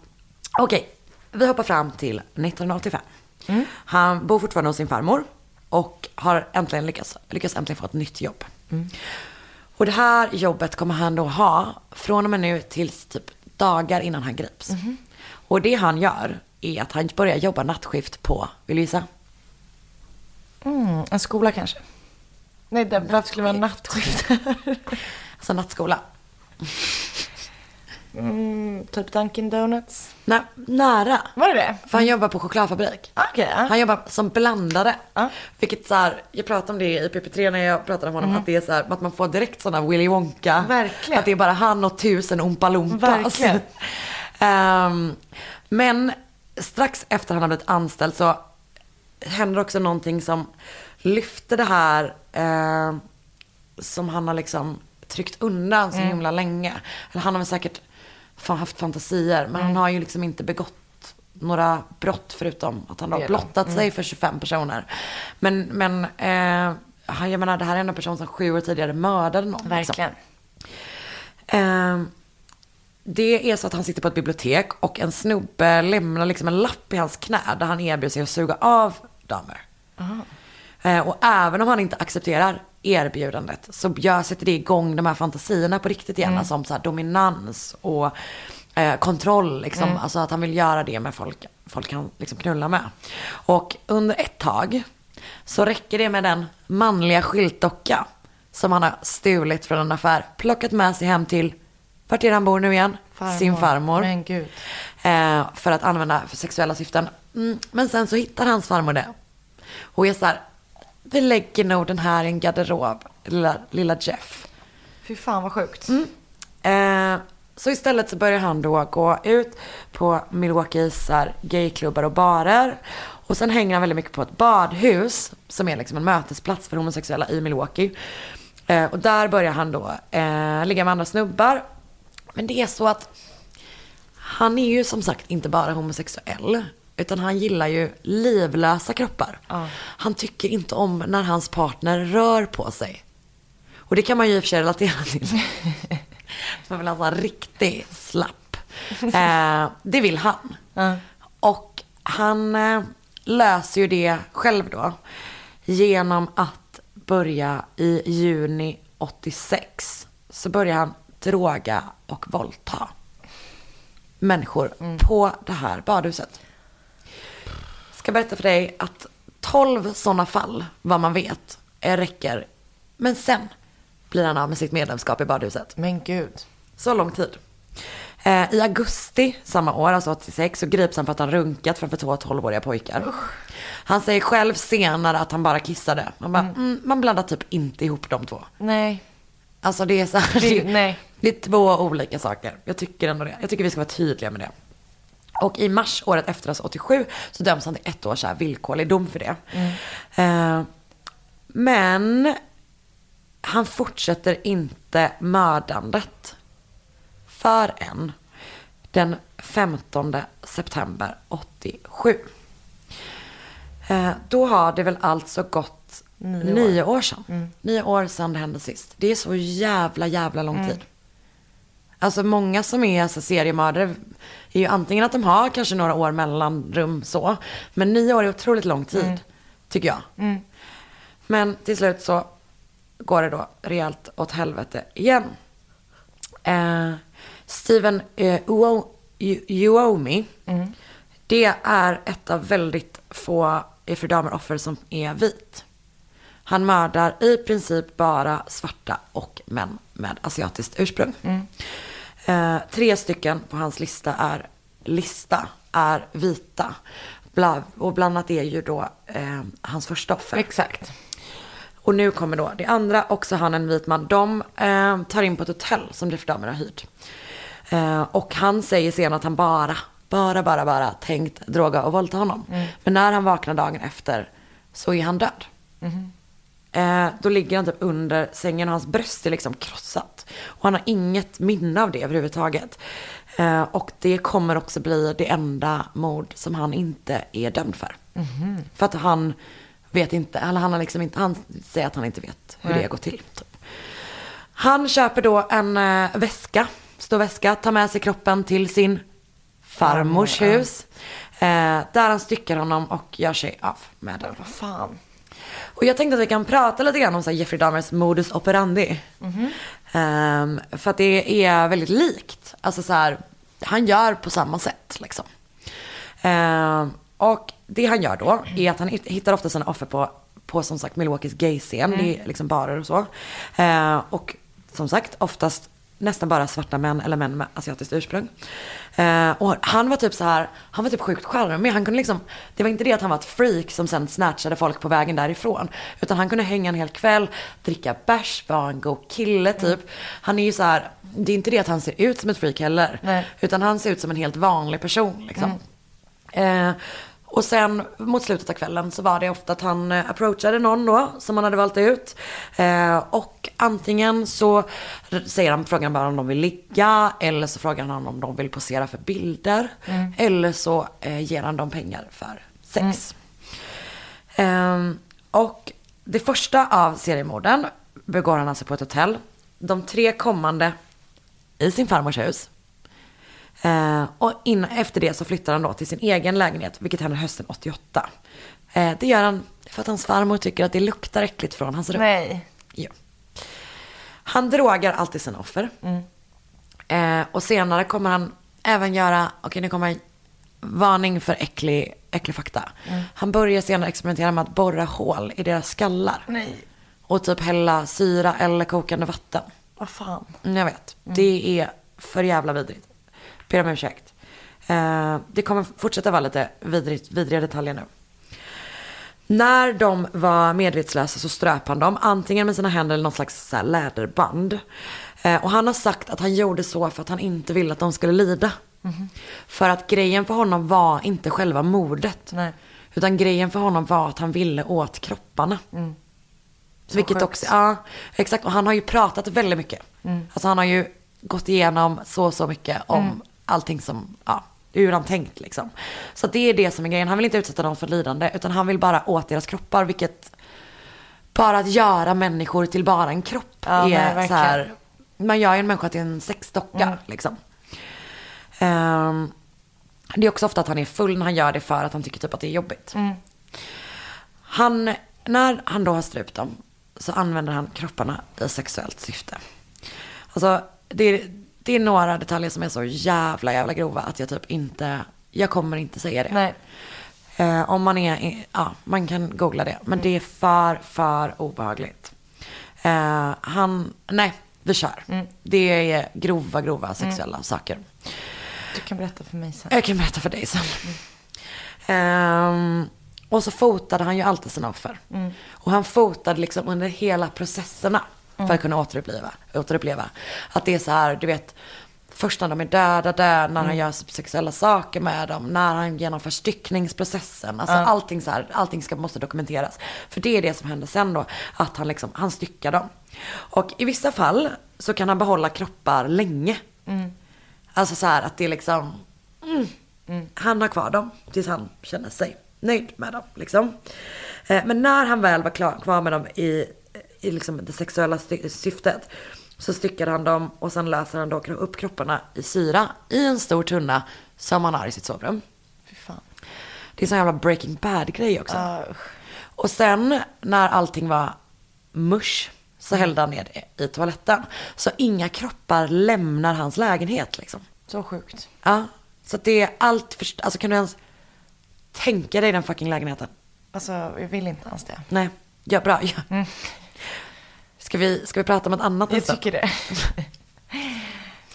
Okej, vi hoppar fram till 1985. Han bor fortfarande hos sin farmor. Och har äntligen lyckats, lyckats äntligen få ett nytt jobb. Och det här jobbet kommer han då ha från och med nu tills typ dagar innan han grips. Och det han gör är att han börjar jobba nattskift på, vill du gissa? Mm, en skola kanske? Nej, det, varför skulle det vara nattskift? Alltså nattskola. mm, typ Dunkin Donuts? Nej, nära. Var det det? För han jobbar på chokladfabrik. Okej, ja. Han jobbar som blandare. Ja. Vilket så här, jag pratade om det i PP3 när jag pratade om honom. Att det är så här, att man får direkt sådana Willy Wonka. Mm. Verkligen. Att det är bara han och tusen Oompa Loompas. Ehm, men strax efter han har blivit anställd så händer också någonting som lyfter det här eh, som han har liksom tryckt undan så himla länge. Han har väl säkert haft fantasier men han har ju liksom inte begått några brott förutom att han har blottat sig för 25 personer. Men, men eh, jag menar det här är en person som sju år tidigare mördade någon. liksom. Verkligen. Eh, det är så att han sitter på ett bibliotek och en snubbe lämnar liksom en lapp i hans knä där han erbjuder sig att suga av damer. Eh, och även om han inte accepterar erbjudandet så sätter det igång de här fantasierna på riktigt igen. Alltså om så här dominans och eh, kontroll. Liksom. Alltså att han vill göra det med folk, folk han liksom knulla med. Och under ett tag så räcker det med den manliga skyltdocka som han har stulit från en affär, plockat med sig hem till, vart är han bor nu igen? Farmor. Sin farmor. Men gud. Eh, för att använda för sexuella syften. Mm, men sen så hittar hans farmor det. Och är så här, vi lägger nog den här i en garderob, lilla, lilla Jeff. Fy fan vad sjukt. Eh, så istället så börjar han då gå ut på Milwaukees gayklubbar och barer. Och sen hänger han väldigt mycket på ett badhus som är liksom en mötesplats för homosexuella i Milwaukee. Eh, och där börjar han då eh, ligga med andra snubbar. Men det är så att han är ju som sagt inte bara homosexuell. Utan han gillar ju livlösa kroppar. Han tycker inte om när hans partner rör på sig. Och det kan man ju i och för sig relatera till. Man vill ha en riktig slapp. Eh, det vill han. Och han eh, löser ju det själv då. Genom att börja i juni 86. Så börjar han droga och våldta människor på det här badhuset. Ska berätta för dig att 12 sådana fall, vad man vet, eh, räcker. Men sen blir han av med sitt medlemskap i badhuset. Men gud. Så lång tid. Eh, I augusti samma år, alltså 86, så grips han för att han runkat framför två 12-åriga pojkar. Han säger själv senare att han bara kissade. Man, bara, mm, man blandar typ inte ihop de två. Nej. Alltså det är så här, Det- det, nej. det är två olika saker. Jag tycker ändå det. Jag tycker vi ska vara tydliga med det. Och i mars året efter, alltså 87, så döms han till ett års villkorlig dom för det. Eh, men han fortsätter inte mördandet förrän den 15 september 87. Eh, då har det väl alltså gått nio år, sedan. Nio år sedan det hände sist. Det är så jävla, jävla lång tid. Alltså många som är alltså, seriemördare är ju antingen att de har kanske några år mellanrum så. Men nio år är otroligt lång tid, tycker jag. Men till slut så går det då rejält åt helvete igen. Eh, Steven eh, Uo- Uomi, det är ett av väldigt få Ifrån damer offer som är vit. Han mördar i princip bara svarta och män med asiatiskt ursprung. Eh, tre stycken på hans lista är, lista är vita. Bla, och bland annat är ju då eh, hans första offer. Exakt. Och nu kommer då det andra, också han en vit man. De eh, tar in på ett hotell som Jeff Dahmer har hyrt. Eh, och han säger sen att han bara, bara, bara, bara tänkt droga och våldta honom. Men när han vaknar dagen efter så är han död. Eh, då ligger han typ under sängen och hans bröst är liksom krossat. Och han har inget minne av det överhuvudtaget. Eh, och det kommer också bli det enda mord som han inte är dömd för. För att han vet inte, eller han har liksom inte, han säger att han inte vet hur det har gått till. Typ. Han köper då en eh, väska, stor väska, tar med sig kroppen till sin farmors hus. Eh, där han styckar honom och gör sig av med den. Vad fan. Och jag tänkte att vi kan prata lite grann om så Jeffrey Dahmers modus operandi. Ehm, för att det är väldigt likt. Alltså så här, han gör på samma sätt liksom. Ehm, och det han gör då är att han hittar ofta sina offer på, på som sagt Milwaukees gayscen. Det är liksom barer och så. Ehm, och som sagt oftast nästan bara svarta män eller män med asiatiskt ursprung. Eh, och han var typ så här, han var typ sjukt charmig. Han kunde liksom, det var inte det att han var ett freak som sen snatchade folk på vägen därifrån. Utan han kunde hänga en hel kväll, dricka bärs, vara en god kille typ. Han är ju så här, det är inte det att han ser ut som ett freak heller. Nej. Utan han ser ut som en helt vanlig person liksom. Eh, och sen mot slutet av kvällen så var det ofta att han eh, approachade någon då som han hade valt ut. Eh, och antingen så säger han, frågar han bara om de vill ligga eller så frågar han om de vill posera för bilder. Eller så eh, ger han dem pengar för sex. Ehm, och det första av seriemorden begår han alltså på ett hotell. De tre kommande i sin farmors hus. Eh, och in, efter det så flyttar han då till sin egen lägenhet, vilket händer hösten 88. Eh, det gör han för att hans farmor tycker att det luktar äckligt från hans rum. Nej. Ja. Han drogar alltid sina offer. Eh, och senare kommer han även göra, okej nu kommer varning för äcklig, äcklig fakta. Han börjar senare experimentera med att borra hål i deras skallar. Nej. Och typ hälla syra eller kokande vatten. Vad fan. Mm, Jag vet. Det är för jävla vidrigt. Ber om ursäkt. Eh, det kommer fortsätta vara lite vidrigt, vidriga detaljer nu. När de var medvetslösa så ströp han dem, antingen med sina händer eller något slags så läderband. Eh, och han har sagt att han gjorde så för att han inte ville att de skulle lida. För att grejen för honom var inte själva mordet. Nej. Utan grejen för honom var att han ville åt kropparna. Vilket sjukt. också, ja exakt. Och han har ju pratat väldigt mycket. Alltså han har ju gått igenom så, så mycket om allting som, ja, hur han tänkt liksom. Så det är det som är grejen. Han vill inte utsätta dem för lidande, utan han vill bara åt deras kroppar, vilket bara att göra människor till bara en kropp Ja, nej, är så verkligen. här, man gör ju en människa till en sexdocka liksom. Ehm, det är också ofta att han är full när han gör det för att han tycker typ att det är jobbigt. Han, när han då har strypt dem så använder han kropparna i sexuellt syfte. Alltså det är, det är några detaljer som är så jävla jävla grova att jag typ inte, jag kommer inte säga det. Nej. Eh, om man är, ja man kan googla det. Men det är för, för obehagligt. Eh, han, nej vi kör. Det är grova, grova sexuella saker. Du kan berätta för mig sen. Jag kan berätta för dig sen. Ehm, och så fotade han ju alltid sina offer. Och han fotade liksom under hela processerna för att kunna återuppleva, återuppleva. Att det är så här, du vet, först när de är dödade, när han gör sexuella saker med dem, när han genomför styckningsprocessen. Alltså allting så här, allting ska, måste dokumenteras. För det är det som händer sen då, att han liksom, han styckar dem. Och i vissa fall så kan han behålla kroppar länge. Alltså så här att det är liksom, han har kvar dem tills han känner sig nöjd med dem. Liksom. Eh, Men när han väl var klar, kvar med dem i, i liksom det sexuella sy- syftet så styckade han dem och sen löser han då upp kropparna i syra i en stor tunna som han har i sitt sovrum. Fy fan. Det är en sån jävla breaking bad grej också. Usch. Och sen när allting var mush så hällde han ner det i toaletten. Så inga kroppar lämnar hans lägenhet liksom. Så sjukt. Ja, så att det är allt för, alltså kan du ens tänka dig den fucking lägenheten? Alltså, jag vill inte ens det. Nej, ja bra. Ja. Ska, vi, ska vi prata om ett annat Jag nästa? tycker det.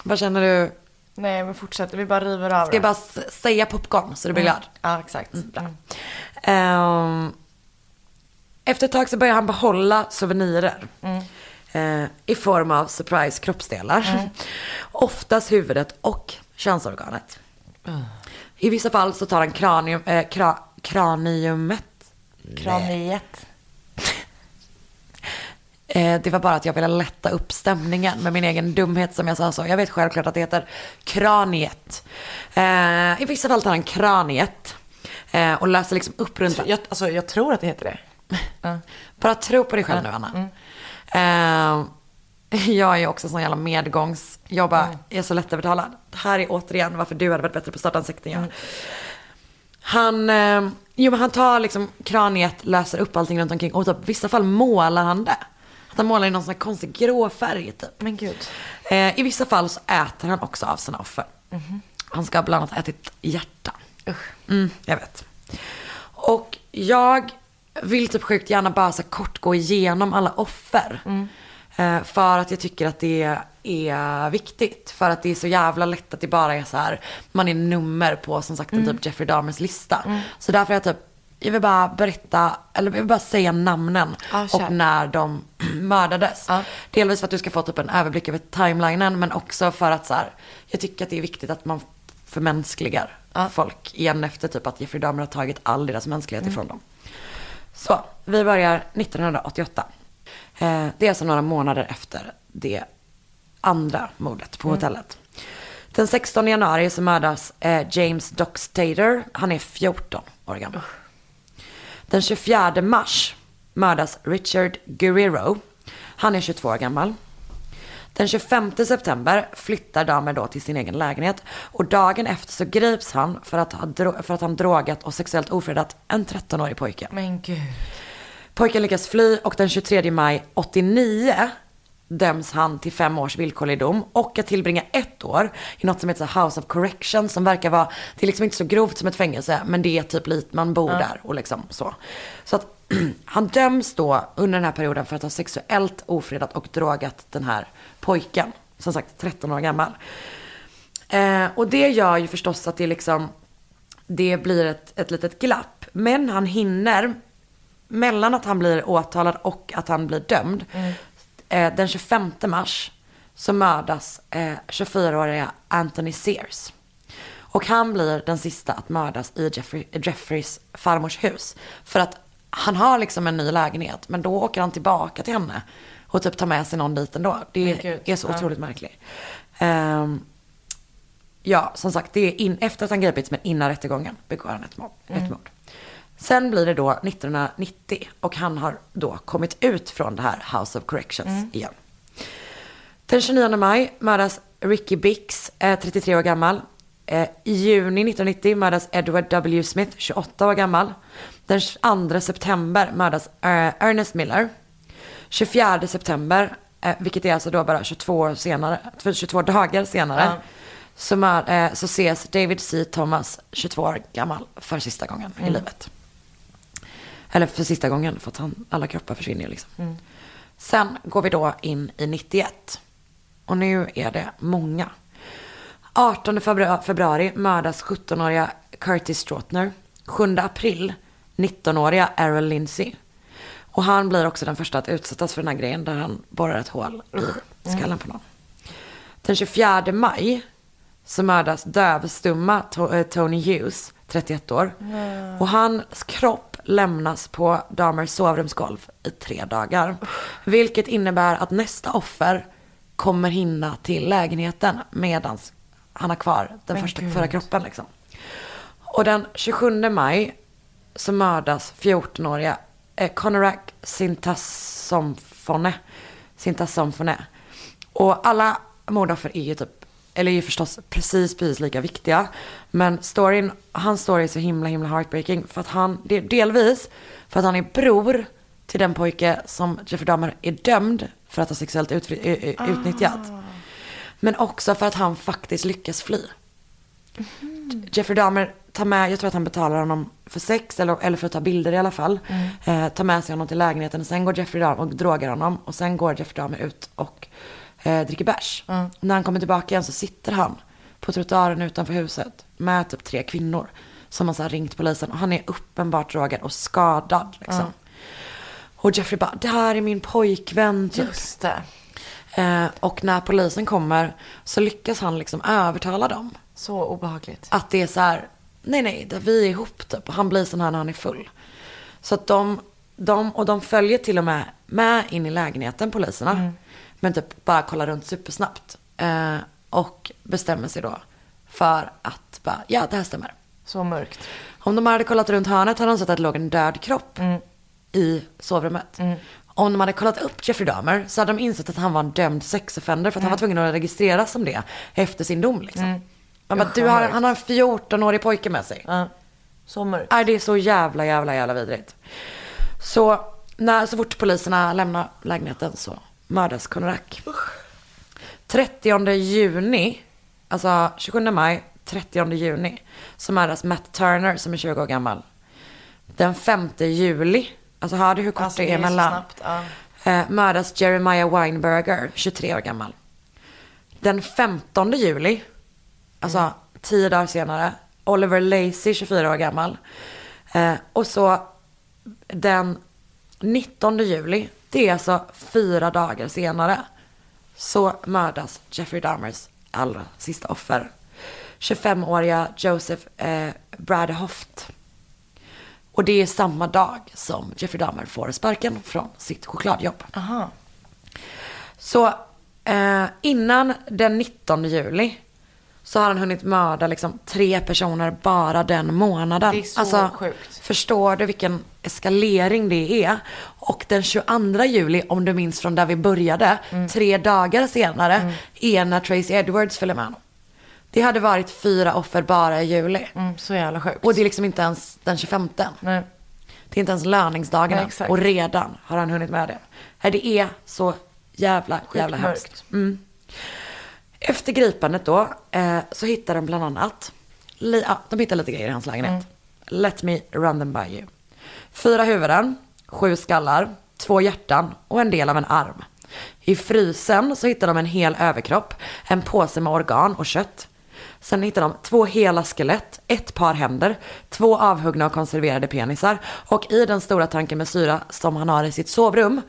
Vad känner du? Nej, men fortsätt. Vi bara river av Ska jag bara s- säga popcorn så du blir glad? Ja, exakt. Mm. Mm. Ehm, efter ett tag så börjar han behålla souvenirer. Eh, I form av surprise kroppsdelar. Oftast huvudet och könsorganet. I vissa fall så tar han kranium, eh, kra, kraniumet. Kraniet. Eh, det var bara att jag ville lätta upp stämningen med min egen dumhet som jag sa så. Jag vet självklart att det heter kraniet. Eh, I vissa fall tar han kraniet. Eh, och löser liksom upp runt Jag, alltså, jag tror att det heter det. Ja. Bara tro på dig själv nu, Anna. Eh, jag är också sån jävla medgångs... Jag bara, jag är så lättövertalad. Det här är återigen varför du hade varit bättre på att starta en sekt än jag. Han, eh, Jo men han tar liksom kraniet, läser upp allting runt omkring och i vissa fall målar han det. Att han målar i någon sån här konstig grå färg typ. Men gud. Eh, I vissa fall så äter han också av sina offer. Han ska bland annat ha ätit hjärta. Mm, jag vet. Och jag vill typ sjukt gärna bara så kort gå igenom alla offer. Eh, för att jag tycker att det är viktigt. För att det är så jävla lätt att det bara är så här, man är nummer på som sagt en typ Jeffrey Dahmers lista. Så därför är jag typ, jag vill bara berätta, eller jag vill bara säga namnen kör. och när de mördades. Ja. Delvis för att du ska få typ en överblick över timelinen men också för att så här, jag tycker att det är viktigt att man förmänskligar folk igen efter typ att Jeffrey Dahmer har tagit all deras mänsklighet ifrån dem. Så, vi börjar 1988. Eh, det är alltså några månader efter det andra mordet på hotellet. Den 16 januari så mördas eh, James Dockstader. Han är 14 år gammal. Den 24 mars mördas Richard Guerrero. Han är 22 år gammal. Den 25 september flyttar Dahmer då till sin egen lägenhet och dagen efter så grips han för att, ha för att han drogat och sexuellt ofredat en 13-årig pojke. Men gud. Pojken lyckas fly och den 23 maj 89 döms han till fem års villkorlig dom och att tillbringa ett år i något som heter House of Correction som verkar vara, det är liksom inte så grovt som ett fängelse men det är typ lite, man bor där och liksom så. Så att han döms då under den här perioden för att ha sexuellt ofredat och drogat den här pojken, som sagt 13 år gammal. Eh, och det gör ju förstås att det liksom, det blir ett, ett litet glapp. Men han hinner, mellan att han blir åtalad och att han blir dömd, eh, den 25 mars så mördas eh, 24-åriga Anthony Sears. Och han blir den sista att mördas i Jeffrey, Jeffreys farmors hus. För att han har liksom en ny lägenhet, men då åker han tillbaka till henne och typ tar med sig någon dit ändå. Det gud, är så ja. otroligt märkligt. Ehm, ja, som sagt, det är in, efter att han gripits men innan rättegången begår han ett mord. Ett mord. Sen blir det då 1990 och han har då kommit ut från det här House of Corrections igen. Den 29 maj mördas Ricky Bix, eh, 33 år gammal. Eh, I juni 1990 mördas Edward W. Smith, 28 år gammal. Den 2 september mördas eh, Ernest Miller. 24 september, eh, vilket är alltså då bara 22, år senare, 22 dagar senare, så, mör, eh, så ses David C. Thomas, 22 år gammal, för sista gången i livet. Eller för sista gången, för att han, alla kroppar försvinner liksom. Sen går vi då in i 91. Och nu är det många. 18 februari, mördas 17-åriga Curtis Strautner. 7 april 19-åriga Errol Lindsay. Och han blir också den första att utsättas för den här grejen där han borrar ett hål i skallen på någon. Den 24 maj så mördas dövstumma eh, Tony Hughes, 31 år. Och hans kropp lämnas på Dahmers sovrumsgolv i tre dagar. Vilket innebär att nästa offer kommer hinna till lägenheten medan han har kvar den första, förra kroppen. Liksom. Och den 27 maj så mördas 14-åriga eh, Konorak Sintasomfone. Sintasomfone. Och alla mordoffer är ju typ, eller är ju förstås precis, precis lika viktiga. Men storyn, hans story är så himla, himla heartbreaking. För att han, delvis för att han är bror till den pojke som Jeffrey Dahmer är dömd för att ha sexuellt utfri, ö- ö- utnyttjat. Men också för att han faktiskt lyckas fly. Jeffrey Dahmer tar med, jag tror att han betalar honom för sex eller, eller för att ta bilder i alla fall. Eh, tar med sig honom till lägenheten och sen går Jeffrey Dahmer och drogar honom. Och sen går Jeffrey Dahmer ut och eh, dricker bärs. När han kommer tillbaka igen så sitter han på trottoaren utanför huset med typ tre kvinnor. Som har så ringt polisen och han är uppenbart drogad och skadad liksom. Och Jeffrey bara, det här är min pojkvän typ. Just det. Eh, och när polisen kommer så lyckas han liksom övertala dem. Så obehagligt. Att det är så här, nej nej, vi är ihop typ. Och han blir sån här när han är full. Så att de, de, och de följer till och med med in i lägenheten, poliserna. Men typ bara kollar runt supersnabbt. Eh, och bestämmer sig då för att bara, ja det här stämmer. Så mörkt. Om de hade kollat runt hörnet hade de sett att det låg en död kropp i sovrummet. Om de hade kollat upp Jeffrey Dahmer så hade de insett att han var en dömd sexoffender för att han var tvungen att registreras som det efter sin dom. Liksom. Man bara, Usch, du har, han har en 14-årig pojke med sig. Ja. Så mörkt. Nej, det är så jävla, jävla, jävla vidrigt. Så, när, så fort poliserna lämnar lägenheten så mördas Konorak. 30 juni, alltså 27 maj, 30 juni, så mördas Matt Turner som är 20 år gammal. Den 5 juli, alltså hör du hur kort Alltså, det är är mellan? snabbt, ja. Eh, mördas Jeremiah Weinberger, 23 år gammal. Den 15 juli, alltså tio dagar senare, Oliver Lacey, 24 år gammal. Eh, och så den 19 juli, det är alltså fyra dagar senare, så mördas Jeffrey Dahmers allra sista offer. 25-åriga Joseph eh, Bradehoft. Och det är samma dag som Jeffrey Dahmer får sparken från sitt chokladjobb. Aha. Så eh, innan den 19 juli så har han hunnit mörda liksom tre personer bara den månaden. Alltså, Det är så sjukt. Förstår du vilken eskalering det är? Och den 22 juli, om du minns från där vi började, tre dagar senare, är när Tracy Edwards följer med honom. Det hade varit fyra offer bara i juli. Mm, så jävla sjukt. Och det är liksom inte ens den 25. Nej. Det är inte ens löningsdagarna. Nej, och redan har han hunnit med det. Det är så jävla, jävla mörkt. hemskt. Mm. Efter gripandet då eh, så hittar de bland annat, li, ja, de hittar lite grejer i hans lägenhet. Let me run them by you. Fyra huvuden, sju skallar, två hjärtan och en del av en arm. I frysen så hittar de en hel överkropp, en påse med organ och kött. Sen hittar de två hela skelett, ett par händer, två avhuggna och konserverade penisar och i den stora tanken med syra som han har i sitt sovrum,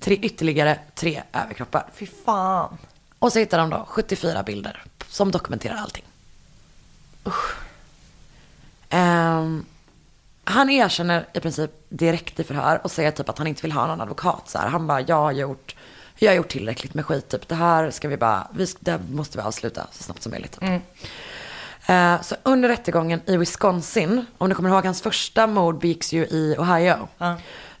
tre, ytterligare tre överkroppar. Fy fan. Och så hittar de då 74 bilder som dokumenterar allting. Ehm, han erkänner i princip direkt i förhör och säger typ att han inte vill ha någon advokat. Så här. Han bara, jag har gjort, jag har gjort tillräckligt med skit. Typ. Det här ska vi bara, vi, det måste vi avsluta så snabbt som möjligt. Typ. Eh, så under rättegången i Wisconsin, om du kommer ihåg hans första mord begicks ju i Ohio.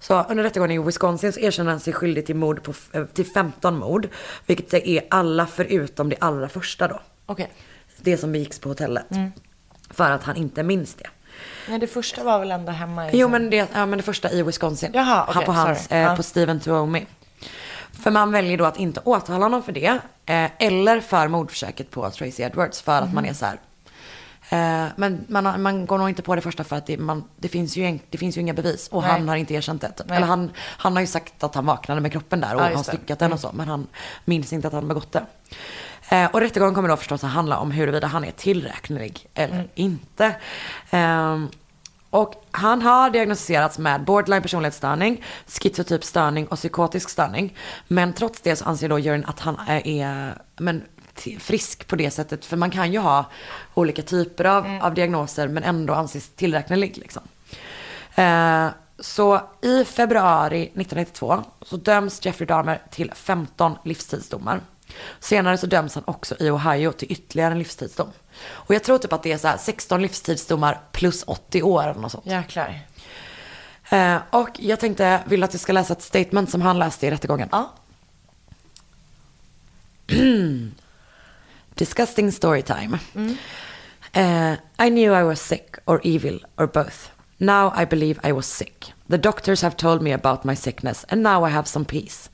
Så under rättegången i Wisconsin så erkänner han sig skyldig till, mord på, eh, till 15 mord. Vilket är alla förutom det allra första då. Okej. Det som begicks på hotellet. För att han inte minns det. Nej, det första var väl ändå hemma i... Jo men det, ja, men det första i Wisconsin. Jaha, han på hans, eh, Ja. på Steven Tuomi. För man väljer då att inte åtala honom för det. Eh, eller för mordförsöket på Tracy Edwards. För att man är så här. Eh, men man, man går nog inte på det första för att det, man, det, finns, ju det finns ju inga bevis. Och Nej. han har inte erkänt det. Typ. Eller han, han har ju sagt att han vaknade med kroppen där och Ja, har styckat den och så. Men han minns inte att han begått det. Eh, och rättegången kommer då förstås att handla om huruvida han är tillräknelig eller Mm. inte. Ehm, och han har diagnostiserats med borderline personlighetsstörning, schizotyp störning och psykotisk störning. Men trots det så anser då juryn att han är, men, frisk på det sättet. För man kan ju ha olika typer av, av diagnoser men ändå anses tillräknelig. Liksom. Eh, så i februari 1992 så döms Jeffrey Dahmer till 15 livstidsdomar. Senare så döms han också i Ohio till ytterligare en livstidsdom. Och jag tror typ att det är så här 16 livstidsdomar plus 80 år eller något sånt. Jäklar. Eh, och jag tänkte, vill att jag ska läsa ett statement som han läste i rättegången. Ja. Disgusting story time. Uh, I knew I was sick or evil or both. Now I believe I was sick. The doctors have told me about my sickness and now I have some peace.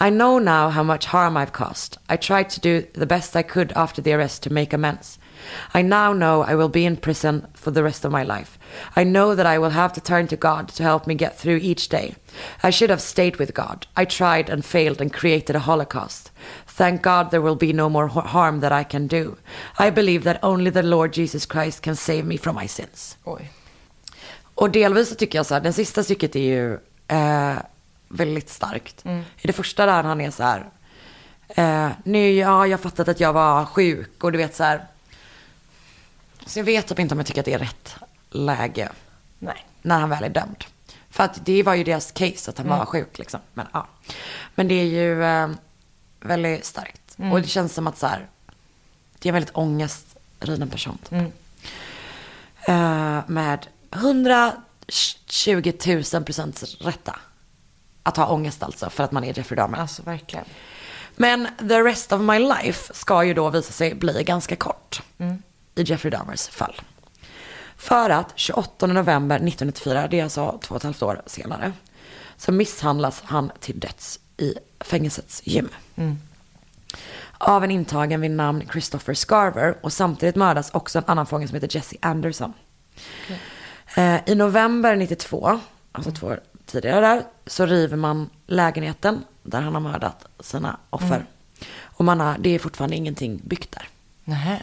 I know now how much harm I've caused. I tried to do the best I could after the arrest to make amends. I now know I will be in prison for the rest of my life. I know that I will have to turn to God to help me get through each day. I should have stayed with God. I tried and failed and created a holocaust. Thank God there will be no more har- harm that I can do. I believe that only the Lord Jesus Christ can save me from my sins. Oj. Och delvis så tycker jag så här, den sista stycket är ju eh, väldigt starkt. I det första där han är så här, eh, nu, ja, jag fattat att jag var sjuk och du vet så här. Så jag vet typ inte om jag tycker att det är rätt läge Nej. när han väl är dömd. För att det var ju deras case att han var sjuk liksom. Men ja. Men det är ju eh, väldigt starkt. Och det känns som att så här, det är en väldigt ångestriden person. Typ. Eh, med 120 000 procent rätta. Att ha ångest alltså för att man är Jeffrey Dahmer. Alltså verkligen. Men the rest of my life ska ju då visa sig bli ganska kort. I Jeffrey Dahmers fall. För att 28 november 1994, det är alltså två och ett halvt år senare, så misshandlas han till döds i fängelsets gym. Av en intagen vid namn Christopher Scarver och samtidigt mördas också en annan fånge som heter Jesse Anderson. Eh, I november 92, alltså två år tidigare där, så river man lägenheten där han har mördat sina offer. Och man har, det är fortfarande ingenting byggt där. Nähä.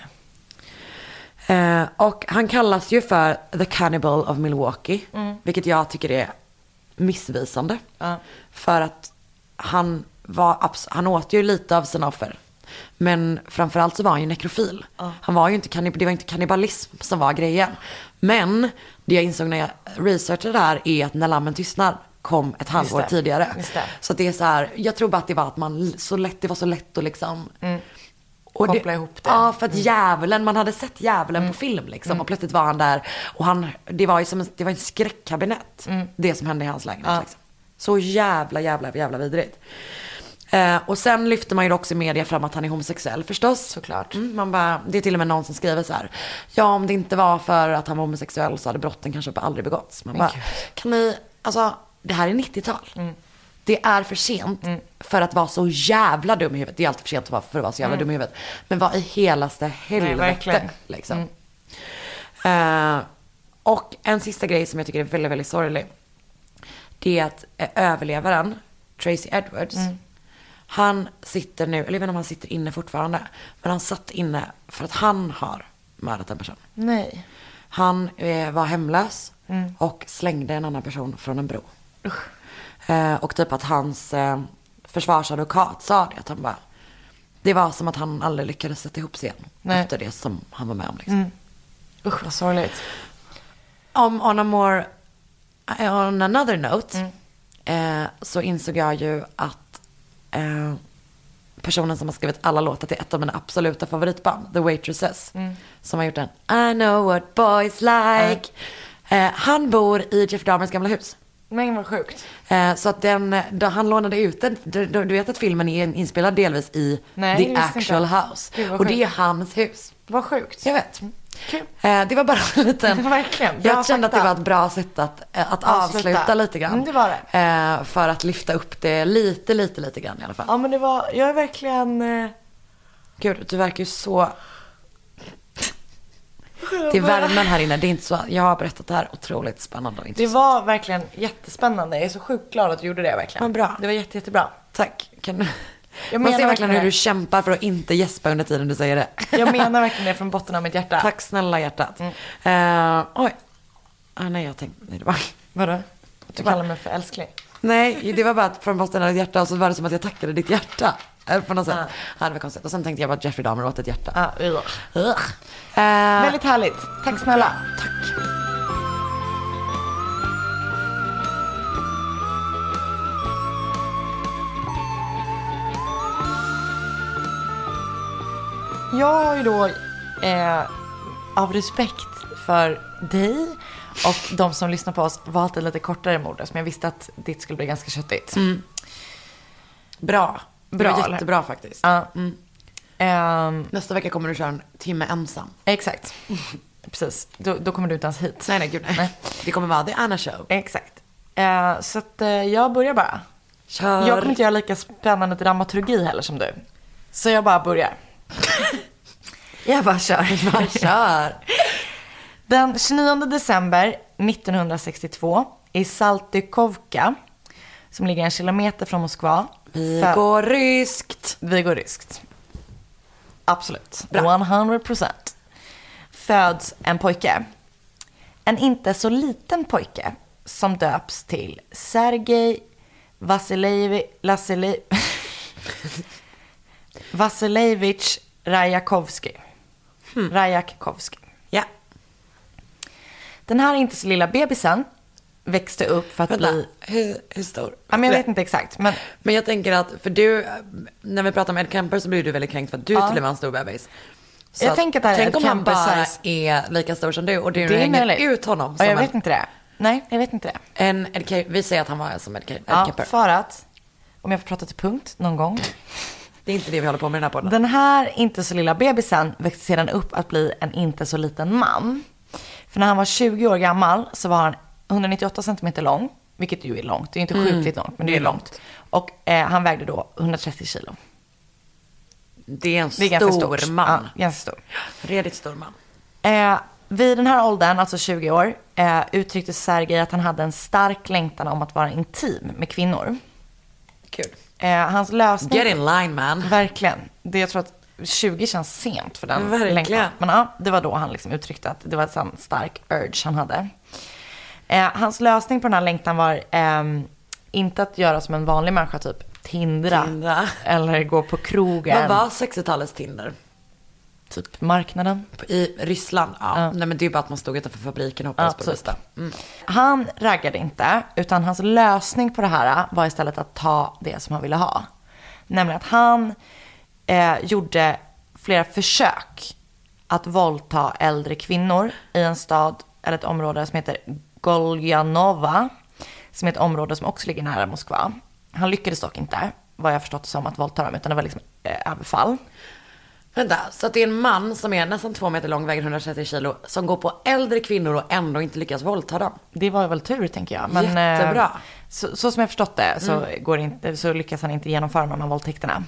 Eh, och han kallas ju för The Cannibal of Milwaukee. Vilket jag tycker är missvisande. För att han, var, han åt ju lite av sina offer. Men framförallt så var han ju nekrofil. Han var ju inte, det var inte kannibalism som var grejen. Men det jag insåg när jag researchade det här är att När lammen tystnar kom ett halvår det. tidigare. Det. Så det är så här, jag tror bara att det var att man så lätt, det var så lätt att liksom och Mm. Koppla ihop det. Ja, Mm. för att djävulen, man hade sett djävulen på film liksom. Och plötsligt var han där. Och han, det var ju som en, det var en skräckkabinett. Mm. Det som hände i hans lägenhet. Liksom. Så jävla, jävla, jävla vidrigt. Eh, och sen lyfter man ju också i media fram att han är homosexuell förstås. Såklart. Mm, man bara, det är till och med någon som skriver så här. Ja, om det inte var för att han var homosexuell så hade brotten kanske aldrig begåtts. Man bara, kan ni, alltså det här är 90-tal. Mm. Det är för sent för att vara så jävla dum i huvudet. Det är alltid för sent för att vara så jävla dum i huvudet. Men vad i helaste helvete. verkligen. liksom. Eh, och en sista grej som jag tycker är väldigt, väldigt sorglig. Det är att eh, överlevaren, Tracy Edwards, han sitter nu, eller jag vet inte om han sitter inne fortfarande, men han satt inne för att han har mördat en person. Nej. Han eh, var hemlös och slängde en annan person från en bro. Eh, och typ att hans eh, försvarsadvokat sa det, att han bara, det var som att han aldrig lyckades sätta ihop sig igen Nej. efter det som han var med om. Liksom. Usch vad sorgligt. Om on a more, on another note, eh, så insåg jag ju att eh, personen som har skrivit alla låtar till ett av mina absoluta favoritband, The Waitresses, som har gjort den I know what boys like, eh, han bor i Jeff Dahmers gamla hus. Men vad sjukt. Eh, så att den, då han lånade ut den, du, du vet att filmen är inspelad delvis i Nej, The det actual inte. house. Vad och det är sjukt. hans hus. Vad sjukt. Jag vet. Kul. Eh, det var bara en liten... Verkligen. Bra Jag kände att det var ett bra sätt att, eh, att Avsluta. avsluta lite grann. Mm, det var det. Eh, för att lyfta upp det lite, lite, lite grann i alla fall. Ja men det var, jag är verkligen... Gud, du verkar ju så... Det är värmen här inne. Det är inte så... Jag har berättat det här otroligt spännande och Det intressant. var verkligen jättespännande. Jag är så sjukt glad att du gjorde det verkligen. Vad bra. Det var jätte, jättebra. Tack. Kan du... Jag Man ser verkligen hur du kämpar för att inte gäspa under tiden du säger det. Jag menar verkligen det från botten av mitt hjärta. Tack snälla hjärtat. Mm. Eh, oj. Ah, nej, jag tänkte... Nej, det var... Vadå? Att du kallar mig för älskling? Nej, det var bara från botten av ditt hjärta och så var det som att jag tackade ditt hjärta. Eller på något sätt. Ah. Ja, det var konstigt. Och sen tänkte jag bara att Jeffrey Dahmer åt ett hjärta. Ja, uh. Eh, Väldigt härligt. Tack snälla. Tack. Jag har ju då eh, av respekt för dig och de som lyssnar på oss valt ett lite kortare mord som jag visste att ditt skulle bli ganska köttigt. Bra. Det Bra, var eller? jättebra faktiskt. Ja. Ehm, Nästa vecka kommer du köra en timme ensam. exakt. Precis. Då, då kommer du inte ens hit. Nej, nej, gud nej. Det kommer vara The Anna Show. Exakt. Eh, så att eh, jag börjar bara. Kör. Jag kommer inte göra lika spännande dramaturgi heller som du. Så jag bara börjar. jag bara kör. Bara kör. Den 29 december 1962 i Saltykovka, som ligger en kilometer från Moskva. Vi fö- går ryskt. Vi går ryskt. Absolut. Bra. 100%. Föds en pojke. En inte så liten pojke som döps till Sergej Vasiljevi... Lasilej... Vasilevich Rajakovski. Rajakovski. Ja. Den här inte så lilla bebisen växte upp för att Vänta, bli... hur, hur stor? Ja, men jag vet inte exakt. Men Men jag tänker att, för du, när vi pratar om Ed Kemper så blir du väldigt kränkt för att du till och med en stor bebis. Så Jag tänker att det här är tänk om han bara är lika stor som du och du det är hänger ut honom Ja, som jag en, vet inte det. Nej, jag vet inte det. en Ed Vi säger att han var som Ed, Ed Ja, Kemper. för att, om jag får prata till punkt någon gång. Det är inte det vi håller på med i den här podden. Den här inte så lilla bebisen växte sedan upp att bli en inte så liten man. För när han var 20 år gammal så var han 198 centimeter lång, vilket ju är långt. Det är inte sjukligt långt, men det är långt. Och eh, han vägde då 130 kilo. Det är en Det är stor stort. man. Ja, ganska stor. Redigt stor man. Eh, vid den här åldern, alltså 20 år, eh, uttryckte Sergej att han hade en stark längtan om att vara intim med kvinnor. Kul. Eh, hans lösning... Get in line man. Verkligen. Det, jag tror att 20 känns sent för den Verkligen. längtan. Men ja, det var då han liksom uttryckte att det var en sån stark urge han hade. Eh, hans lösning på den här längtan var ehm, inte att göra som en vanlig människa, typ tindra. Tindra. Eller gå på krogen. Vad var 60-talets Tinder? Typ marknaden. I Ryssland? Ja. Ja. Nej men det är ju bara att man stod utanför fabriken och hoppades Ja, på det bästa. Mm. Han raggade inte, utan hans lösning på det här var istället att ta det som han ville ha. Nämligen att han eh, gjorde flera försök att våldta äldre kvinnor i en stad eller ett område som heter Goljanova. Som är ett område som också ligger nära Moskva. Han lyckades dock inte, vad jag förstått som, att våldta dem, utan det var liksom eh, överfall. Vänta, så att det är en man som är nästan två meter lång, väger 130 kilo, som går på äldre kvinnor och ändå inte lyckas våldta dem. Det var väl tur tänker jag. Men, Jättebra. eh, Så, så som jag förstått det så, går det inte, så lyckas han inte genomföra de här våldtäkterna.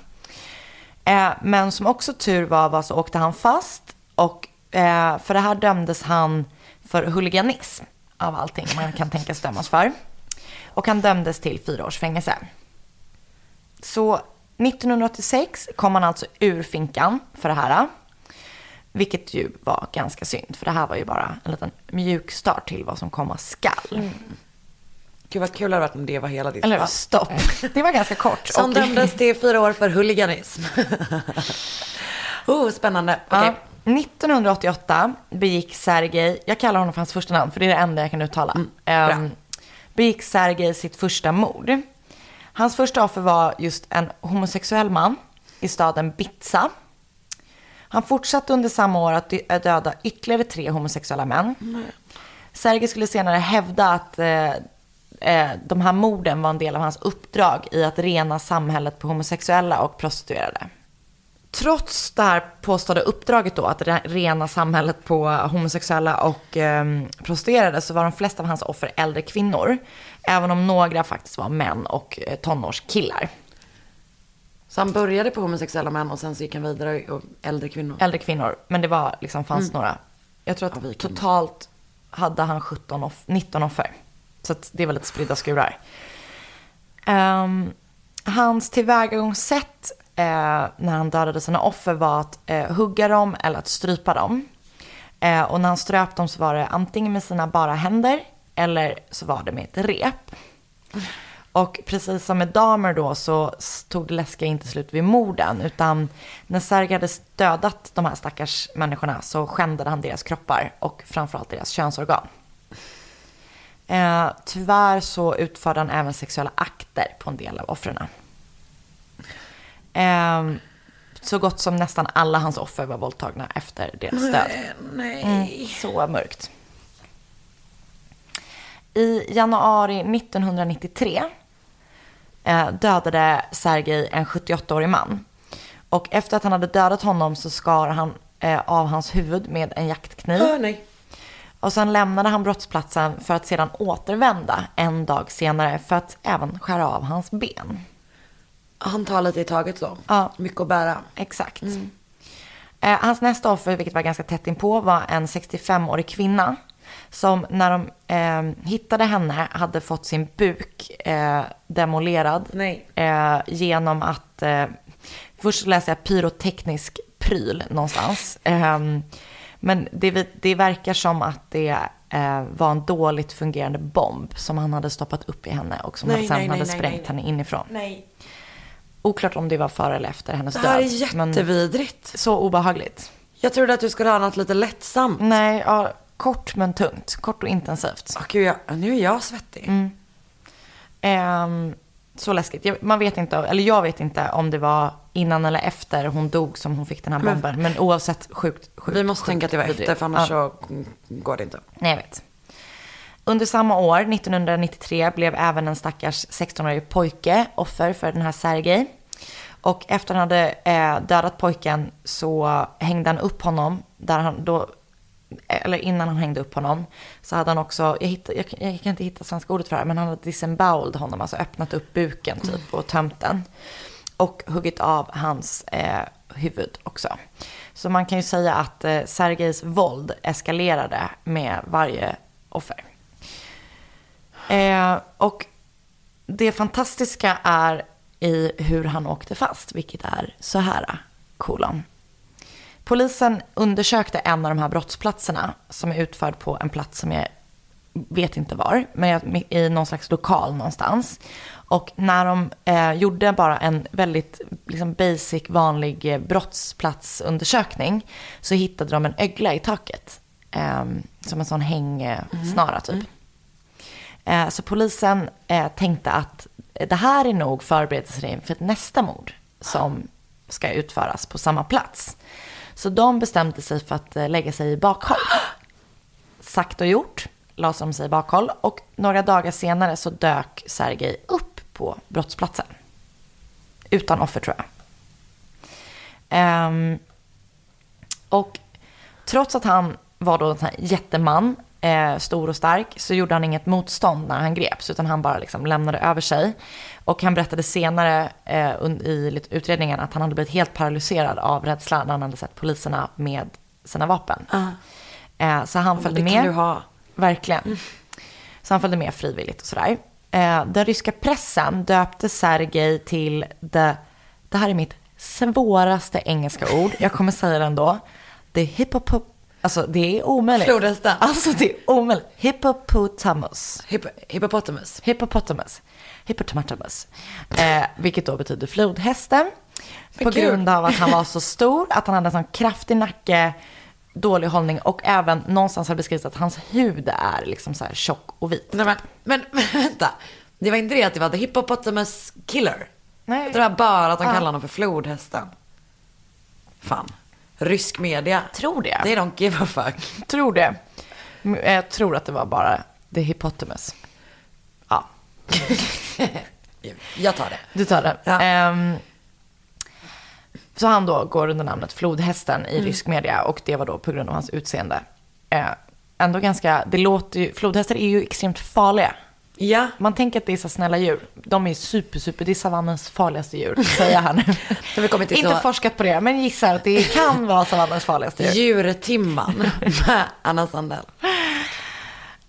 Eh, men som också tur var, var så åkte han fast och eh, för det här dömdes han för huliganism av allting man kan tänkas dömas för. Och han dömdes till fyra års fängelse. Så 1986 kom han alltså ur finkan för det här. Vilket ju var ganska synd, för det här var ju bara en liten mjukstart till vad som komma skall. Gud vad kul det hade varit om det var hela ditt Eller fall. stopp. Det var ganska kort. Som Och- dömdes till fyra år för huliganism. oh, spännande. Okej. Ja. 1988 begick Sergej, jag kallar honom för hans första namn för det är det enda jag kan uttala. Ehm, begick Sergej sitt första mord. Hans första offer var just en homosexuell man i staden Bitsa. Han fortsatte under samma år att döda ytterligare tre homosexuella män. Sergej skulle senare hävda att eh, eh, de här morden var en del av hans uppdrag i att rena samhället på homosexuella och prostituerade. Trots det här påstådda uppdraget då, att re- rena samhället på homosexuella och eh, prostituerade, så var de flesta av hans offer äldre kvinnor. Även om några faktiskt var män och eh, tonårskillar. Så han började på homosexuella män och sen så gick han vidare och äldre kvinnor. Äldre kvinnor, men det var liksom, fanns några. Jag tror Ja, att kan- totalt hade han 17 off- 19 offer. Så att det var lite spridda skurar. Ehm, hans tillvägagångssätt eh, när han dödade sina offer var att eh, hugga dem eller att strypa dem. Eh, och när han ströp dem så var det antingen med sina bara händer eller så var det med ett rep. Och precis som med damer då så tog det läskiga inte slut vid morden. Utan när Sergej hade dödat de här stackars människorna så skändade han deras kroppar och framförallt deras könsorgan. Eh, tyvärr så utförde han även sexuella akter på en del av offren. Eh, så gott som nästan alla hans offer var våldtagna efter deras död. Nej. Mm, så mörkt. I januari 1993 eh, dödade Sergej en 78-årig man. Och efter att han hade dödat honom så skar han eh, av hans huvud med en jaktkniv. Åh, nej. Och sen lämnade han brottsplatsen för att sedan återvända en dag senare för att även skära av hans ben. Han tar lite i taget så. Ja. Mycket att bära. Exakt. Eh, hans nästa offer, vilket var ganska tätt inpå, var en 65-årig kvinna. Som när de eh, hittade henne hade fått sin buk eh, demolerad. Eh, genom att, eh, först läste jag pyroteknisk pryl någonstans. Eh, men det, det verkar som att det eh, var en dåligt fungerande bomb som han hade stoppat upp i henne och som Nej, han sen nej, hade nej, sprängt henne inifrån. Nej. Oklart om det var före eller efter hennes Det död. här är men jättevidrigt. så obehagligt. Jag trodde att du skulle ha något lite lättsamt. Nej, ja, kort men tungt. Kort och intensivt. Åh, gud, jag, nu är jag svettig. Mm. Ehm, så läskigt. Jag, man vet inte, eller jag vet inte om det var innan eller efter hon dog som hon fick den här Men- bomben. Men oavsett sjukt, sjukt Vi måste sjukt tänka att det var efter, för annars Ja. så går det inte. Nej, jag vet. Under samma år, 1993, blev även en stackars 16-årig pojke offer för den här Sergej. Och efter han hade eh, dödat pojken så hängde han upp honom där han då eller innan han hängde upp honom, så hade han också, jag, hittade, jag, jag kan inte hitta svenska ordet för det här, men han hade disembowled honom, alltså öppnat upp buken typ och tömt den. Och huggit av hans eh, huvud också. Så man kan ju säga att eh, Sergejs våld eskalerade med varje offer. Eh, och det fantastiska är i hur han åkte fast, vilket är så här, kolon. Polisen undersökte en av de här brottsplatserna som är utförd på en plats som jag vet inte var, men i någon slags lokal någonstans. Och när de eh, gjorde bara en väldigt liksom basic, vanlig eh, brottsplatsundersökning så hittade de en ögla i taket. Eh, som en sån hängsnara typ. Mm. Eh, så polisen eh, tänkte att det här är nog förberedelser för nästa mord som ska utföras på samma plats. Så de bestämde sig för att eh, lägga sig i bakhåll. Sagt och gjort, lade de sig i bakhåll och några dagar senare så dök Sergej upp på brottsplatsen. Utan offer tror jag. Ehm, och trots att han var då en sån här jätteman, eh, stor och stark, så gjorde han inget motstånd när han greps, utan han bara liksom lämnade över sig. Och han berättade senare eh, i lite utredningen att han hade blivit helt paralyserad av rädsla när han hade sett poliserna med sina vapen. Eh, så han följde det med. kan du ha. Verkligen. Så han följde med frivilligt och sådär. Eh, den ryska pressen döpte Sergej till the, det här är mitt svåraste engelska ord, jag kommer säga det ändå. The hippopop, alltså det är omöjligt. Flodhästen. Alltså det är omöjligt. Hippopotamus. Hipp- hippopotamus. Hippopotamus. Hippopotamus. Eh, vilket då betyder flodhästen. På kul. grund av att han var så stor, att han hade en sån kraftig nacke, dålig hållning och även någonstans har beskrivits att hans hud är liksom så här tjock och vit. Nej, men, men, men vänta. Det var inte det att det var the hippopotamus killer? Nej. Det var bara att de Ja. kallar honom för flodhästen. Fan. Rysk media. Tror det. They don't give a fuck. Tror det. Jag tror att det var bara the hippotamus. Ja, Jag tar det. du tar det. Ja. Ehm, så han då går under namnet Flodhästen i rysk media och det var då på grund av hans utseende. Eh, ändå ganska, det låter ju, flodhästar är ju extremt farliga. Ja. Man tänker att det är så snälla djur. De är super, super, det är savannens farligaste djur, säger han. har vi kommit till Inte så- forskat på det, men gissar att det kan vara savannens farligaste djur. Djurtimman med Anna Sandell.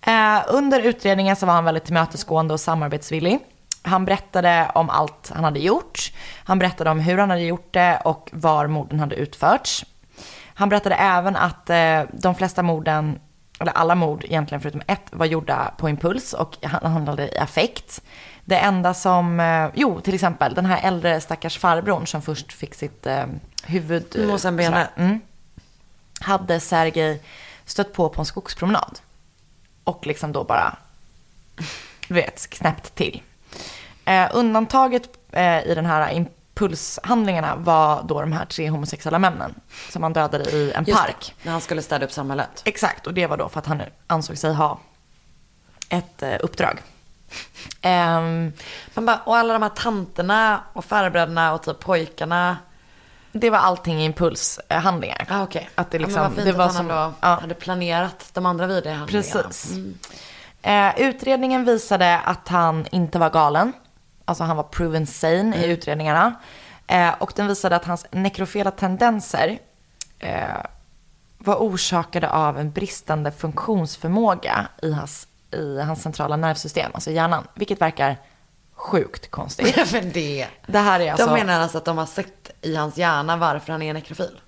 Eh, under utredningen så var han väldigt tillmötesgående och samarbetsvillig. Han berättade om allt han hade gjort. Han berättade om hur han hade gjort det och var morden hade utförts. Han berättade även att eh, de flesta morden, eller alla mord egentligen förutom ett, var gjorda på impuls och han- handlade i affekt. Det enda som, eh, jo till exempel den här äldre stackars farbrorn som först fick sitt eh, huvud... eh, Mosenbenet. Mm, hade Sergej stött på på en skogspromenad. Och liksom då bara, du vet, knäppt till. Eh, undantaget eh, i den här impulshandlingarna var då de här tre homosexuella männen som han dödade i en Just park. det, när han skulle städa upp samhället. Exakt, och det var då för att han ansåg sig ha ett eh, uppdrag. Man bara, och alla de här tanterna och farbröderna och typ pojkarna. det var allting impulshandlingar. Ah, okej. Att det Ja, liksom, men vad fint det att var han som, ändå ja. hade planerat de andra vidriga handlingarna. Precis. Eh, utredningen visade att han inte var galen. Alltså han var proven sane i utredningarna. Eh, och den visade att hans nekrofela tendenser eh, var orsakade av en bristande funktionsförmåga i hans, i hans centrala nervsystem, alltså hjärnan. Vilket verkar sjukt konstigt. Men det. Det här är alltså... De menar alltså att de har sett i hans hjärna varför han är nekrofil.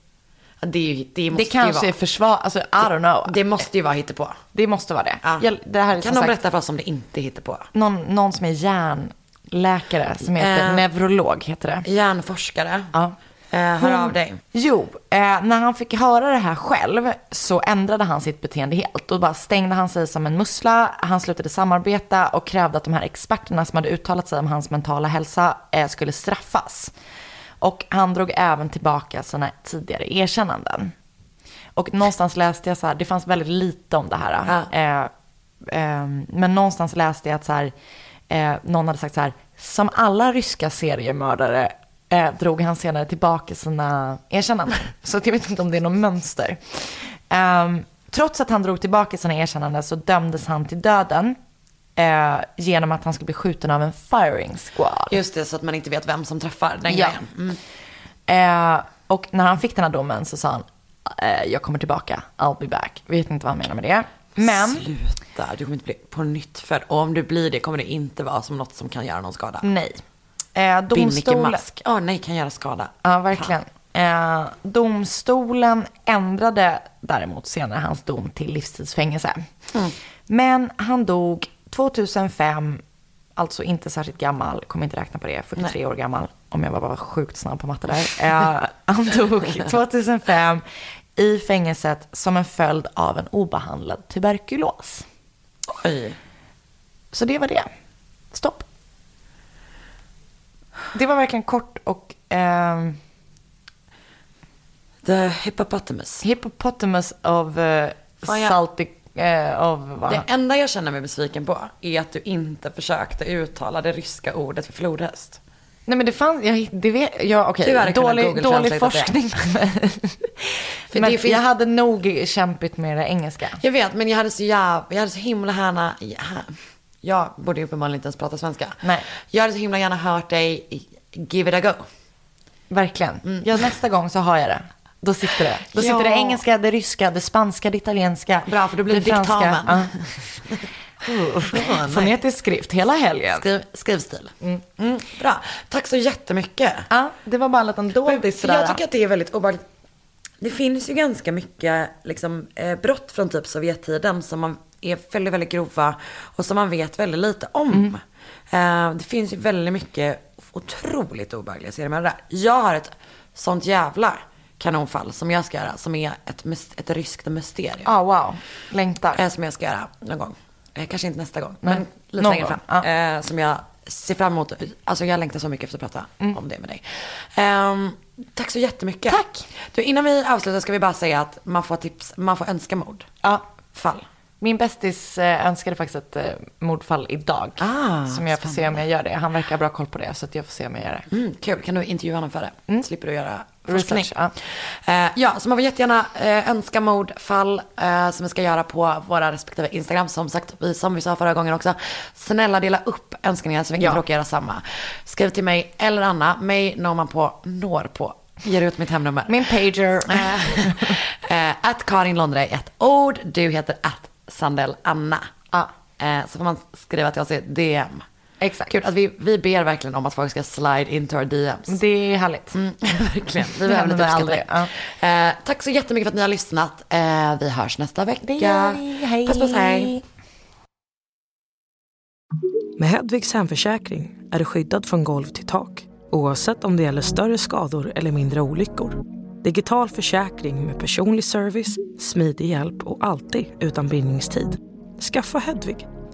Ja, Det, är ju, det måste det kanske ju är vara. försvar... Alltså, I don't know. Det måste ju vara hittepå. Det måste vara det. Ja. Jag, det här är kan de sagt berätta för oss om det inte är hittepå? någon, någon som är hjärnläkare, som heter Eh. neurolog, heter det. Hjärnforskare. Ja. Eh, hör Hon- av dig. Jo, eh, när han fick höra det här själv så ändrade han sitt beteende helt. Då bara stängde han sig som en mussla, han slutade samarbeta och krävde att de här experterna som hade uttalat sig om hans mentala hälsa eh, skulle straffas. Och han drog även tillbaka sina tidigare erkännanden. Och någonstans läste jag så här, det fanns väldigt lite om det här. Ja. Eh, eh, men någonstans läste jag att så här, eh, någon hade sagt så här, som alla ryska seriemördare eh, drog han senare tillbaka sina erkännanden. Så jag vet inte om det är något mönster. Ehm, trots att han drog tillbaka sina erkännanden så dömdes han till döden eh, genom att han skulle bli skjuten av en firing squad. Just det, så att man inte vet vem som träffar den Ja. grejen. Mm. Eh, och när han fick den här domen så sa han, eh, jag kommer tillbaka, I'll be back. Vet inte vad han menar med det. Men, Sluta, du kommer inte bli på nytt född. Och om du blir det kommer det inte vara som något som kan göra någon skada. nej. Eh, domstolen, Mask. Ja, nej, kan göra skada. Ja, verkligen. Eh, domstolen ändrade däremot senare hans dom till livstidsfängelse. Men han dog 2005, alltså inte särskilt gammal, kommer inte räkna på det, 43 år gammal, om jag var bara sjukt snabb på matte där. Eh, han dog 2005 i fängelset som en följd av en obehandlad tuberkulos. Oj. Så det var det. Stopp. Det var verkligen kort och ehm, The hippopotamus. Hippopotamus of uh, jag- salty... Uh, of, vad? Det enda jag känner mig besviken på är att du inte försökte uttala det ryska ordet för flodhäst. Nej men det fanns, jag, det vet, ja okej, kunnat dålig, dålig det. forskning. För men det finns- jag hade nog kämpigt med det engelska. Jag vet, men jag hade så jävla, jag hade så himla gärna, ja, jag borde ju uppenbarligen inte ens prata svenska. Nej. Jag hade så himla gärna hört dig give it a go. Verkligen. Ja, nästa gång så har jag det. Då sitter det. Då sitter Ja. det engelska, det ryska, det spanska, det italienska. Bra, för då blir det franska. diktamen. Ja. Fonetisk skrift hela helgen. Skriv, skrivstil. Mm. bra, tack så jättemycket. Ja, det var bara en liten doldis sådär. jag tycker att det är väldigt obehagligt. Det finns ju ganska mycket liksom, eh, brott från typ Sovjettiden som man är väldigt, väldigt grova och som man vet väldigt lite om. Eh, det finns ju väldigt mycket otroligt obehagliga serier med det där. Jag har ett sånt jävla kanonfall som jag ska göra, som är ett, ett ryskt mysterium. Ja, wow. Längtar. Eh, som jag ska göra någon gång. Eh, kanske inte nästa gång, Nej, men lite längre gång, fram. ja. Eh, som jag ser fram emot. Alltså jag längtar så mycket efter att prata Mm. om det med dig. Ehm, tack så jättemycket. Tack. Du, innan vi avslutar ska vi bara säga att man får tips, man får önska mord. Ja. Fall. Min bästis eh, önskade faktiskt ett mordfall idag. Ah, som jag får se om jag gör det. Han verkar ha bra koll på det, så att jag får se om jag gör det. Mm, kul, kan du intervjua honom för det? Slipper du göra Research, forskning. ja. Eh, ja, så man får jättegärna eh, önska mord, fall eh, som vi ska göra på våra respektive Instagram. Som sagt, vi, som vi sa förra gången också. Snälla dela upp önskningar så vi inte Ja. göra samma. Skriv till mig eller Anna. Mig når man på, når på, ger ut mitt hemnummer. Min pager. Att Karin Londre är ett ord. Du heter att Sandell Anna. Ja. Så får man skriva till oss i DM. Exakt. Kul att vi, vi ber verkligen om att folk ska slide into our DMs. Det är härligt. Mm, verkligen. Vi Det behöver lite aldrig, Eh, tack så jättemycket för att ni har lyssnat. Eh, vi hörs nästa vecka. Hej. Puss puss hej. Med Hedvigs hemförsäkring är du skyddad från golv till tak oavsett om det gäller större skador eller mindre olyckor. Digital försäkring med personlig service, smidig hjälp och alltid utan bindningstid. Skaffa Hedvig